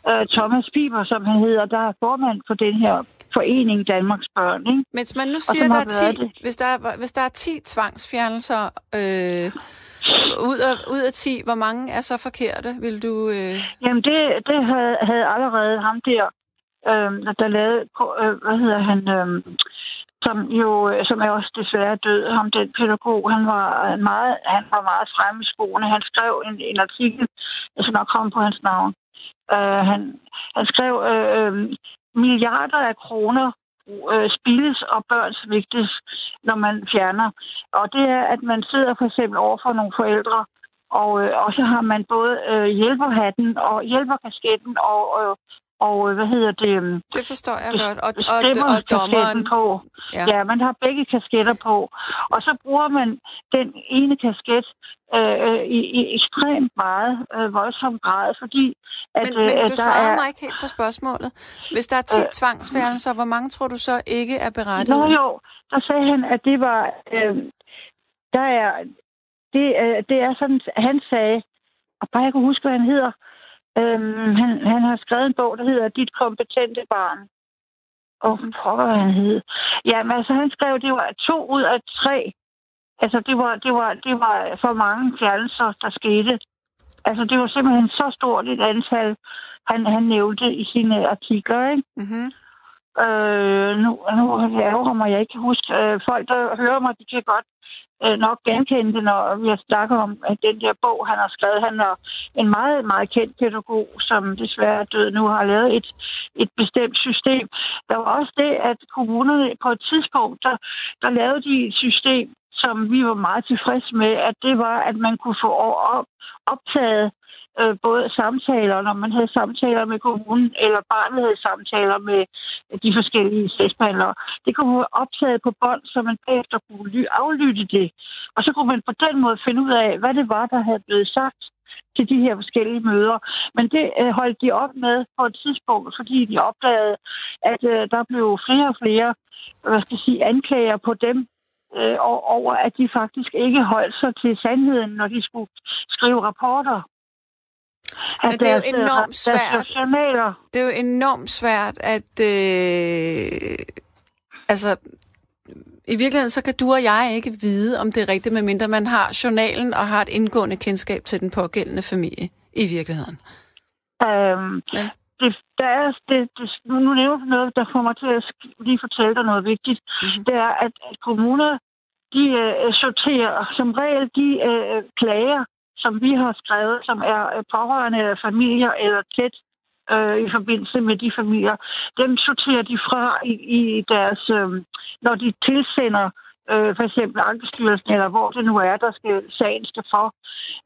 E: øh, Thomas Piber, som han hedder, der er formand for den her forening Danmarks Børn. Ikke?
B: Mens man nu siger, der er
E: været
B: 10,
E: det.
B: hvis, der er, hvis der er 10 tvangsfjernelser øh, ud, af, ud af 10, hvor mange er så forkerte, vil du... Øh...
E: Jamen, det, det havde, havde allerede ham der, øh, der lavede, øh, hvad hedder han, øh, som jo, som er også desværre død, ham den pædagog, han var meget, han var meget fremme i skoene. Han skrev en, en artikel, jeg skal nok komme på hans navn. Uh, han, han skrev, øh, øh, milliarder af kroner øh, spildes og børn svigtes, når man fjerner. Og det er, at man sidder for eksempel over for nogle forældre, og, øh, og så har man både øh, hjælperhatten og hjælperkasketten og, øh, og øh, hvad hedder det? øh,
B: Det forstår jeg godt. Og, og, og
E: stemmerkasketten
B: dommeren...
E: på.
B: Ja.
E: Ja. man har begge kasketter på. Og så bruger man den ene kasket øh, øh, i, i ekstremt meget øh, voldsom grad, fordi at,
B: Men, men
E: øh,
B: du
E: der
B: svarede
E: er...
B: mig ikke helt på spørgsmålet. Hvis der er 10
E: Øh.
B: tvangsfjernelser, hvor mange tror du så ikke er berettiget?
E: Nå jo, der sagde han, at det var... Øh, der er... Det, øh, det er sådan, han sagde, og bare jeg kunne huske, hvad han hedder. Øhm, han, han har skrevet en bog, der hedder Dit kompetente barn. Og
B: Mhm.
E: pokker, han hed. Jamen, altså, han skrev, det var to ud af tre. Altså, det var, det var, det var for mange fjernelser, der skete. Altså, det var simpelthen så stort et antal, han, han nævnte i sine artikler, ikke?
B: Mm-hmm.
E: Øh, nu, nu ærger mig, jeg ikke kan huske. Øh, folk, der hører mig, de kan godt øh, nok genkende det, når vi har snakket om at den der bog, han har skrevet. Han er en meget, meget kendt pædagog, som desværre er død nu, har lavet et, et bestemt system. Der var også det, at kommunerne på et tidspunkt, der, der lavede de et system, som vi var meget tilfredse med, at det var, at man kunne få op, optaget øh, både samtaler, når man havde samtaler med kommunen, eller barnet havde samtaler med de forskellige sagsbehandlere. Det kunne være optaget på bånd, så man bagefter kunne aflytte det. Og så kunne man på den måde finde ud af, hvad det var, der havde blevet sagt til de her forskellige møder. Men det øh, holdt de op med på et tidspunkt, fordi de opdagede, at øh, der blev flere og flere hvad skal jeg sige, anklager på dem, øh, over, at de faktisk ikke holdt sig til sandheden, når de skulle skrive rapporter.
B: At Men det er jo øh, enormt svært. Det er jo enormt svært at... Øh, altså, i virkeligheden, så kan du og jeg ikke vide, om det er rigtigt, medmindre man har journalen og har et indgående kendskab til den pågældende familie i virkeligheden.
E: Øhm, ja. det, der er, det, det, nu nævner du noget, der får mig til at lige fortælle dig noget vigtigt. Mm-hmm. Det er, at, at kommuner, de øh, sorterer som regel de øh, klager, som vi har skrevet, som er øh, pårørende eller familier eller tæt øh, i forbindelse med de familier, dem sorterer de fra i, i deres, øh, når de tilsender øh, for eksempel Ankestyrelsen, eller hvor det nu er, der skal, sagen skal for,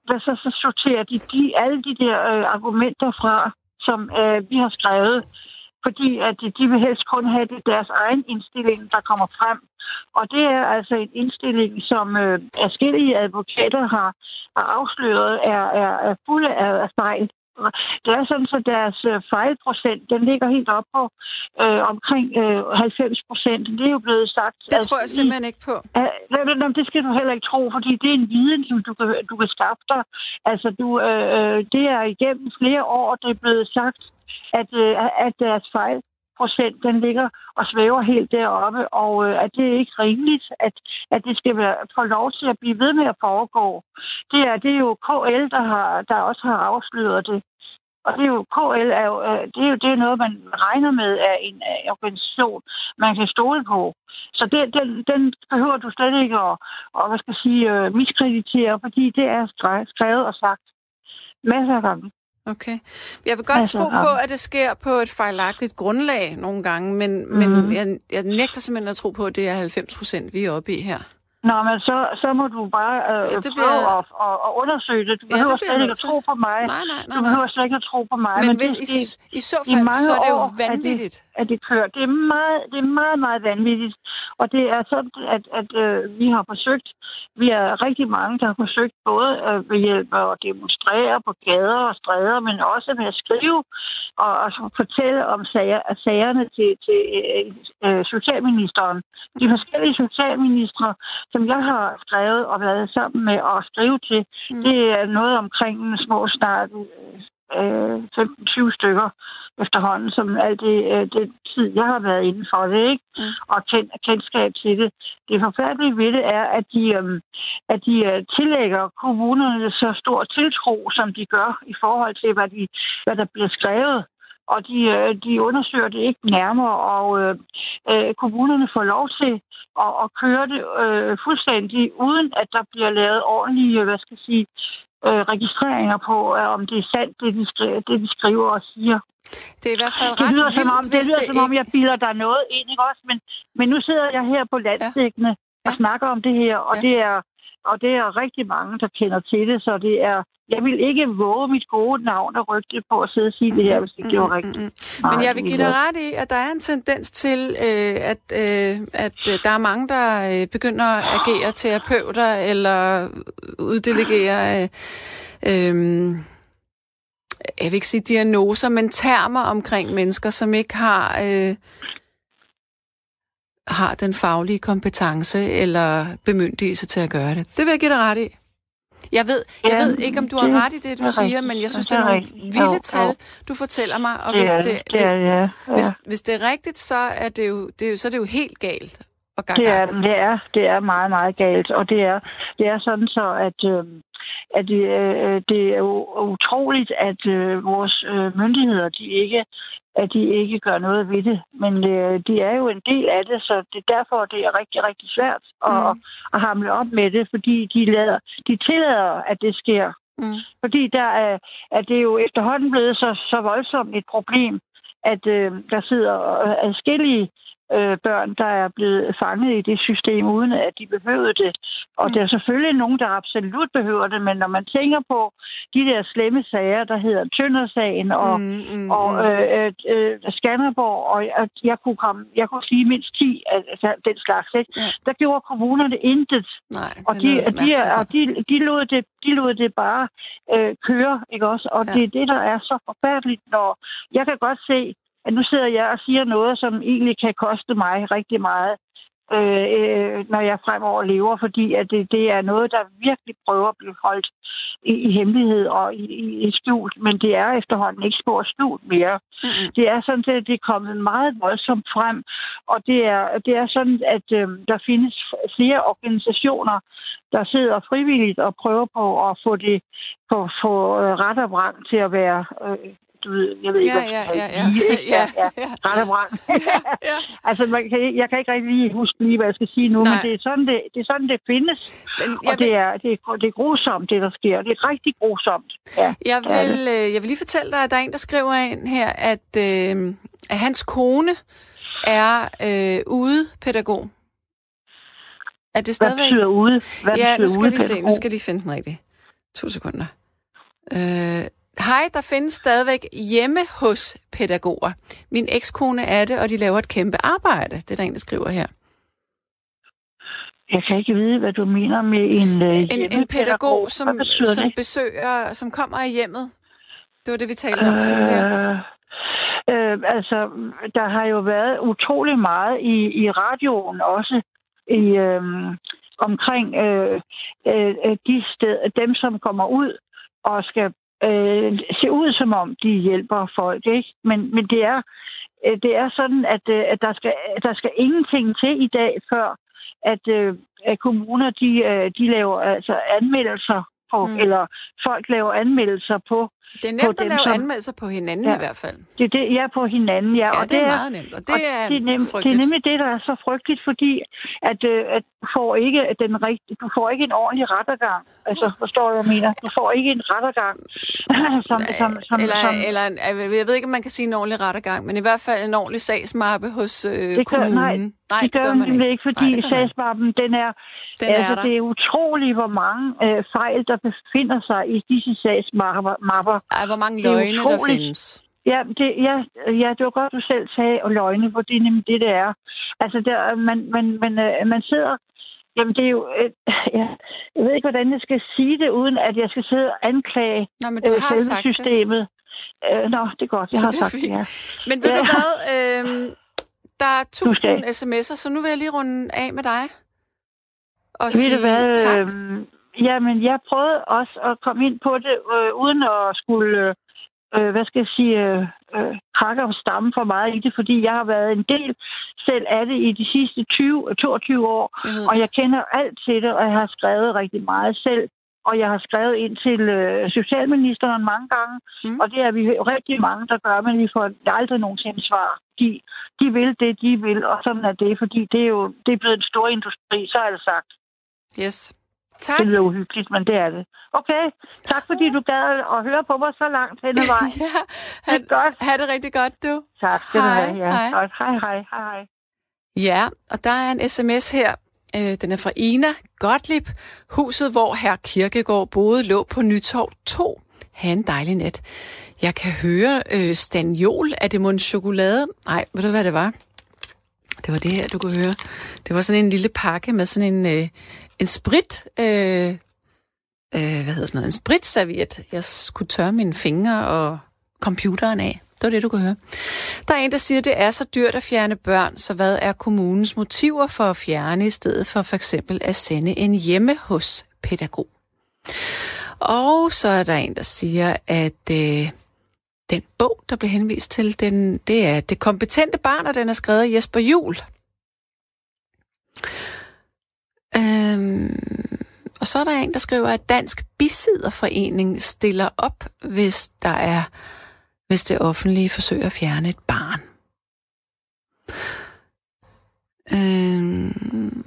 E: der så, så sorterer de, de alle de der øh, argumenter fra, som øh, vi har skrevet, fordi at de vil helst kun have det deres egen indstilling, der kommer frem. Og det er altså en indstilling, som øh, forskellige advokater har, har afsløret, er, er, er fulde af, af fejl. Det er sådan, at deres øh, fejlprocent, den ligger helt op på øh, omkring øh, 90 procent. Det er jo blevet sagt...
B: Det tror jeg simpelthen ikke på.
E: Øh, det skal du heller ikke tro, fordi det er en viden, som du kan, du kan skaffe dig. Altså, du, øh, øh det er igennem flere år, det er blevet sagt, at, øh, at deres fejl procent, den ligger og svæver helt deroppe, og øh, at det er ikke rimeligt, at, at det skal være, få lov til at blive ved med at foregå. Det er, det er jo KL, der, har, der også har afsløret det. Og det er jo, KL er jo, øh, det er jo det er noget, man regner med af en øh, organisation, man kan stole på. Så det, den, den behøver du slet ikke at, at hvad skal jeg sige, øh, miskreditere, fordi det er skrevet og sagt masser af gange.
B: Okay. Jeg vil godt altså, tro på, at det sker på et fejlagtigt grundlag nogle gange, men, mm-hmm. men jeg, jeg nægter simpelthen at tro på, at det er 90 procent, vi er oppe i her.
E: Nå, men så, så må du bare øh, ja, det prøve bliver... at, at, at undersøge det. Du ja, behøver slet ikke at tro på mig.
B: Nej, nej, nej,
E: Du behøver slet ikke at tro på mig.
B: Men, men hvis, det, i, i så fald, i så er det jo vanvittigt.
E: At det, at det kører. Det er meget, det er meget, meget vanvittigt. Og det er sådan, at, at øh, vi har forsøgt, vi er rigtig mange, der har forsøgt både øh, ved hjælp af at demonstrere på gader og stræder, men også med at skrive og, og fortælle om sager, sagerne til, til øh, øh, socialministeren. De forskellige socialministre, som jeg har skrevet og været sammen med og skrive til, mm. det er noget omkring en små snart øh, 15-20 stykker efterhånden, som alt det, øh, det tid, jeg har været inden for det, ikke? Mm. og kend, kendskab til det. Det forfærdelige ved det er, at de, øh, at de øh, tillægger kommunerne så stor tiltro, som de gør i forhold til, hvad, de, hvad der bliver skrevet og de, øh, de undersøger det ikke nærmere, og øh, øh, kommunerne får lov til at, at køre det øh, fuldstændig, uden at der bliver lavet ordentlige, hvad skal jeg sige, øh, registreringer på, øh, om det er sandt, det de, skriver, det de skriver og siger.
B: Det er i hvert fald
E: ret det lyder, vildt, som om, det lyder det som om, jeg bilder der noget ind, ikke også? Men, men nu sidder jeg her på landstækkende ja. og snakker om det her, og ja. det er og det er rigtig mange, der kender til det, så det er jeg vil ikke våge mit gode navn og rygte på at sidde og sige det her, hvis det gjorde mm, rigtigt.
B: Mm, Men jeg vil give dig ret i, at der er en tendens til, øh, at, øh, at øh, der er mange, der øh, begynder at agere terapeuter eller uddelegere... Øh, øh, jeg vil ikke sige diagnoser, men termer omkring mennesker, som ikke har øh, har den faglige kompetence eller bemyndigelse til at gøre det. Det vil jeg give dig ret i. Jeg ved, jeg ja, ved ikke, om du har ret i det, du det siger, rigtigt. men jeg synes, det er, det er nogle vilde jo, tal, du fortæller mig. Og hvis det, det, det er, ja, ja. Hvis, hvis det er rigtigt, så er det jo, det er, så er det jo helt galt. Og gang,
E: det, er, det, er, det er meget, meget galt. Og det er, det er sådan så, at, øh, at det, øh, det er utroligt, at øh, vores øh, myndigheder de ikke at de ikke gør noget ved det. Men øh, de er jo en del af det, så det er derfor, det er rigtig, rigtig svært at, mm. at hamle op med det, fordi de, lader, de tillader, at det sker. Mm. Fordi der er, at det er jo efterhånden blevet så, så voldsomt et problem, at øh, der sidder adskillige øh, børn, der er blevet fanget i det system, uden at de behøvede det. Og mm. der er selvfølgelig nogen, der absolut behøver det, men når man tænker på de der slemme sager, der hedder Tøndersagen og, mm, mm, og mm. øh, øh, øh, Skanderborg, og jeg, jeg, kunne komme, jeg kunne sige mindst 10 af altså, den slags, ikke? Ja. der gjorde kommunerne intet.
B: Nej,
E: og de, de, og de, de, lod det, de lod det bare øh, køre, ikke også? Og ja. det er det, der er så forfærdeligt, når jeg kan godt se, at nu sidder jeg og siger noget, som egentlig kan koste mig rigtig meget, øh, øh, når jeg fremover lever, fordi at det, det er noget, der virkelig prøver at blive holdt i, i hemmelighed og i, i, i skjult, men det er efterhånden ikke spor skjult mere. Mm-hmm. Det er sådan, at det er kommet meget voldsomt frem, og det er, det er sådan, at øh, der findes flere organisationer, der sidder frivilligt og prøver på at få det på få øh, ret og brand til at være øh, du ved, jeg ved ikke,
B: ja, ja, ja, ja. ja, ja, ja.
E: Retterbrand. ja, ja. altså, man kan, jeg kan ikke rigtig lige huske lige, hvad jeg skal sige nu, Nej. men det er sådan, det, det, er sådan, det findes. Men, og det, er, det, er, det er grusomt, det der sker. Det er rigtig grusomt. Ja,
B: jeg, vil, øh, jeg vil lige fortælle dig, at der er en, der skriver ind her, at, øh, at hans kone er øh, ude pædagog. Er det stadigvæk?
E: Hvad betyder ude? Hvad
B: ja,
E: betyder
B: nu skal
E: ude
B: de se. Nu skal de finde den rigtige. To sekunder. Øh, Hej, der findes stadigvæk hjemme hos pædagoger. Min ekskone er det, og de laver et kæmpe arbejde. Det er der en, der skriver her.
E: Jeg kan ikke vide, hvad du mener med en
B: uh, en, en pædagog, som, som det? besøger, som kommer i hjemmet. Det var det, vi talte om uh, tidligere.
E: Øh, altså, der har jo været utrolig meget i, i radioen også i, øh, omkring øh, øh, de steder, dem, som kommer ud og skal øh, se ud, som om de hjælper folk. Ikke? Men, men det, er, øh, det er sådan, at, øh, at der, skal, der skal ingenting til i dag, før at, øh, at kommuner de, de laver altså anmeldelser på, mm. eller folk laver anmeldelser på
B: det er nemt at lave som... anmeldelser på hinanden ja, i hvert fald.
E: Det er det, ja, på hinanden, ja.
B: Ja,
E: og
B: det, det er meget nemt, og det og er
E: det er, nem, det er nemlig det, der er så frygteligt, fordi at, øh, at du får ikke den rigtige, du får ikke en ordentlig rettergang. Altså, forstår du, hvad jeg mener? Du får ikke en rettergang. som, som, som,
B: eller,
E: som,
B: eller, jeg ved ikke, om man kan sige en ordentlig rettergang, men i hvert fald en ordentlig sagsmappe hos øh, det gør, kommunen.
E: Nej, nej, det, det gør man ikke. ikke, fordi nej, sagsmappen, den er,
B: den
E: altså,
B: er
E: det er utroligt, hvor mange øh, fejl, der befinder sig i disse sagsmapper.
B: Ej, hvor mange løgne der findes.
E: Ja, det, ja, ja, det var godt, du selv sagde, og løgne, for det er nemlig det, det er. Altså, der, man, man, man, øh, man sidder... Jamen, det er jo... Øh, ja, jeg ved ikke, hvordan jeg skal sige det, uden at jeg skal sidde og anklage
B: Nå, men du
E: øh,
B: har
E: selve systemet. Det. Øh, nå, det er godt, jeg så har sagt det, ja.
B: Men ved ja. du hvad? Øh, der er tusind sms'er, så nu vil jeg lige runde af med dig. Og sige hvad, tak. Øh,
E: Jamen, jeg prøvede også at komme ind på det, øh, uden at skulle, øh, hvad skal jeg sige, øh, øh, hakke og stamme for meget i det, fordi jeg har været en del selv af det i de sidste 20, 22 år, mm. og jeg kender alt til det, og jeg har skrevet rigtig meget selv. Og jeg har skrevet ind til øh, socialministeren mange gange, mm. og det er vi rigtig mange, der gør, men vi får aldrig nogensinde svar. De, de vil det, de vil, og sådan er det, fordi det er jo det er blevet en stor industri, så er det sagt.
B: Yes. Tak.
E: Det lyder uhyggeligt, men det er det. Okay, tak fordi du gad at høre på mig så langt hen ad vejen.
B: ja, ha, det er godt. Ha' det rigtig godt, du.
E: Tak skal hej, du have. Ja. Hej. hej, hej, hej, hej.
B: Ja, og der er en sms her. Øh, den er fra Ina Gottlieb. Huset, hvor herr Kirkegaard boede, lå på Nytorv 2. Ha' en dejlig nat. Jeg kan høre øh, Stanjol. Er det mon chokolade? Nej, ved du, hvad det var? Det var det her, du kunne høre. Det var sådan en lille pakke med sådan en, øh, en sprit, øh, øh, hvad hedder sådan noget, en spritserviet. Jeg skulle tørre mine fingre og computeren af. Det var det, du kunne høre. Der er en, der siger, at det er så dyrt at fjerne børn, så hvad er kommunens motiver for at fjerne, i stedet for for eksempel at sende en hjemme hos pædagog? Og så er der en, der siger, at øh, den bog, der blev henvist til, den, det er Det kompetente barn, og den er skrevet af Jesper Jul. Øhm, og så er der en, der skriver, at Dansk Bisiderforening stiller op, hvis der er, hvis det offentlige forsøger at fjerne et barn. Øhm,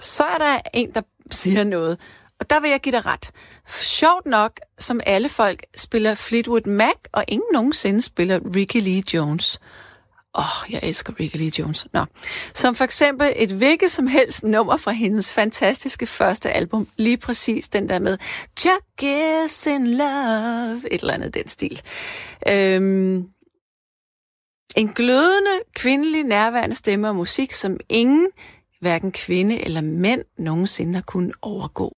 B: så er der en, der siger noget, og der vil jeg give dig ret. Sjovt nok, som alle folk spiller Fleetwood Mac, og ingen nogensinde spiller Ricky Lee Jones. Åh, oh, jeg elsker Ricky Lee Jones. Nå. Som for eksempel et hvilket som helst nummer fra hendes fantastiske første album. Lige præcis den der med Chuck is in love. Et eller andet den stil. Øhm, en glødende, kvindelig, nærværende stemme og musik, som ingen, hverken kvinde eller mænd, nogensinde har kunnet overgå.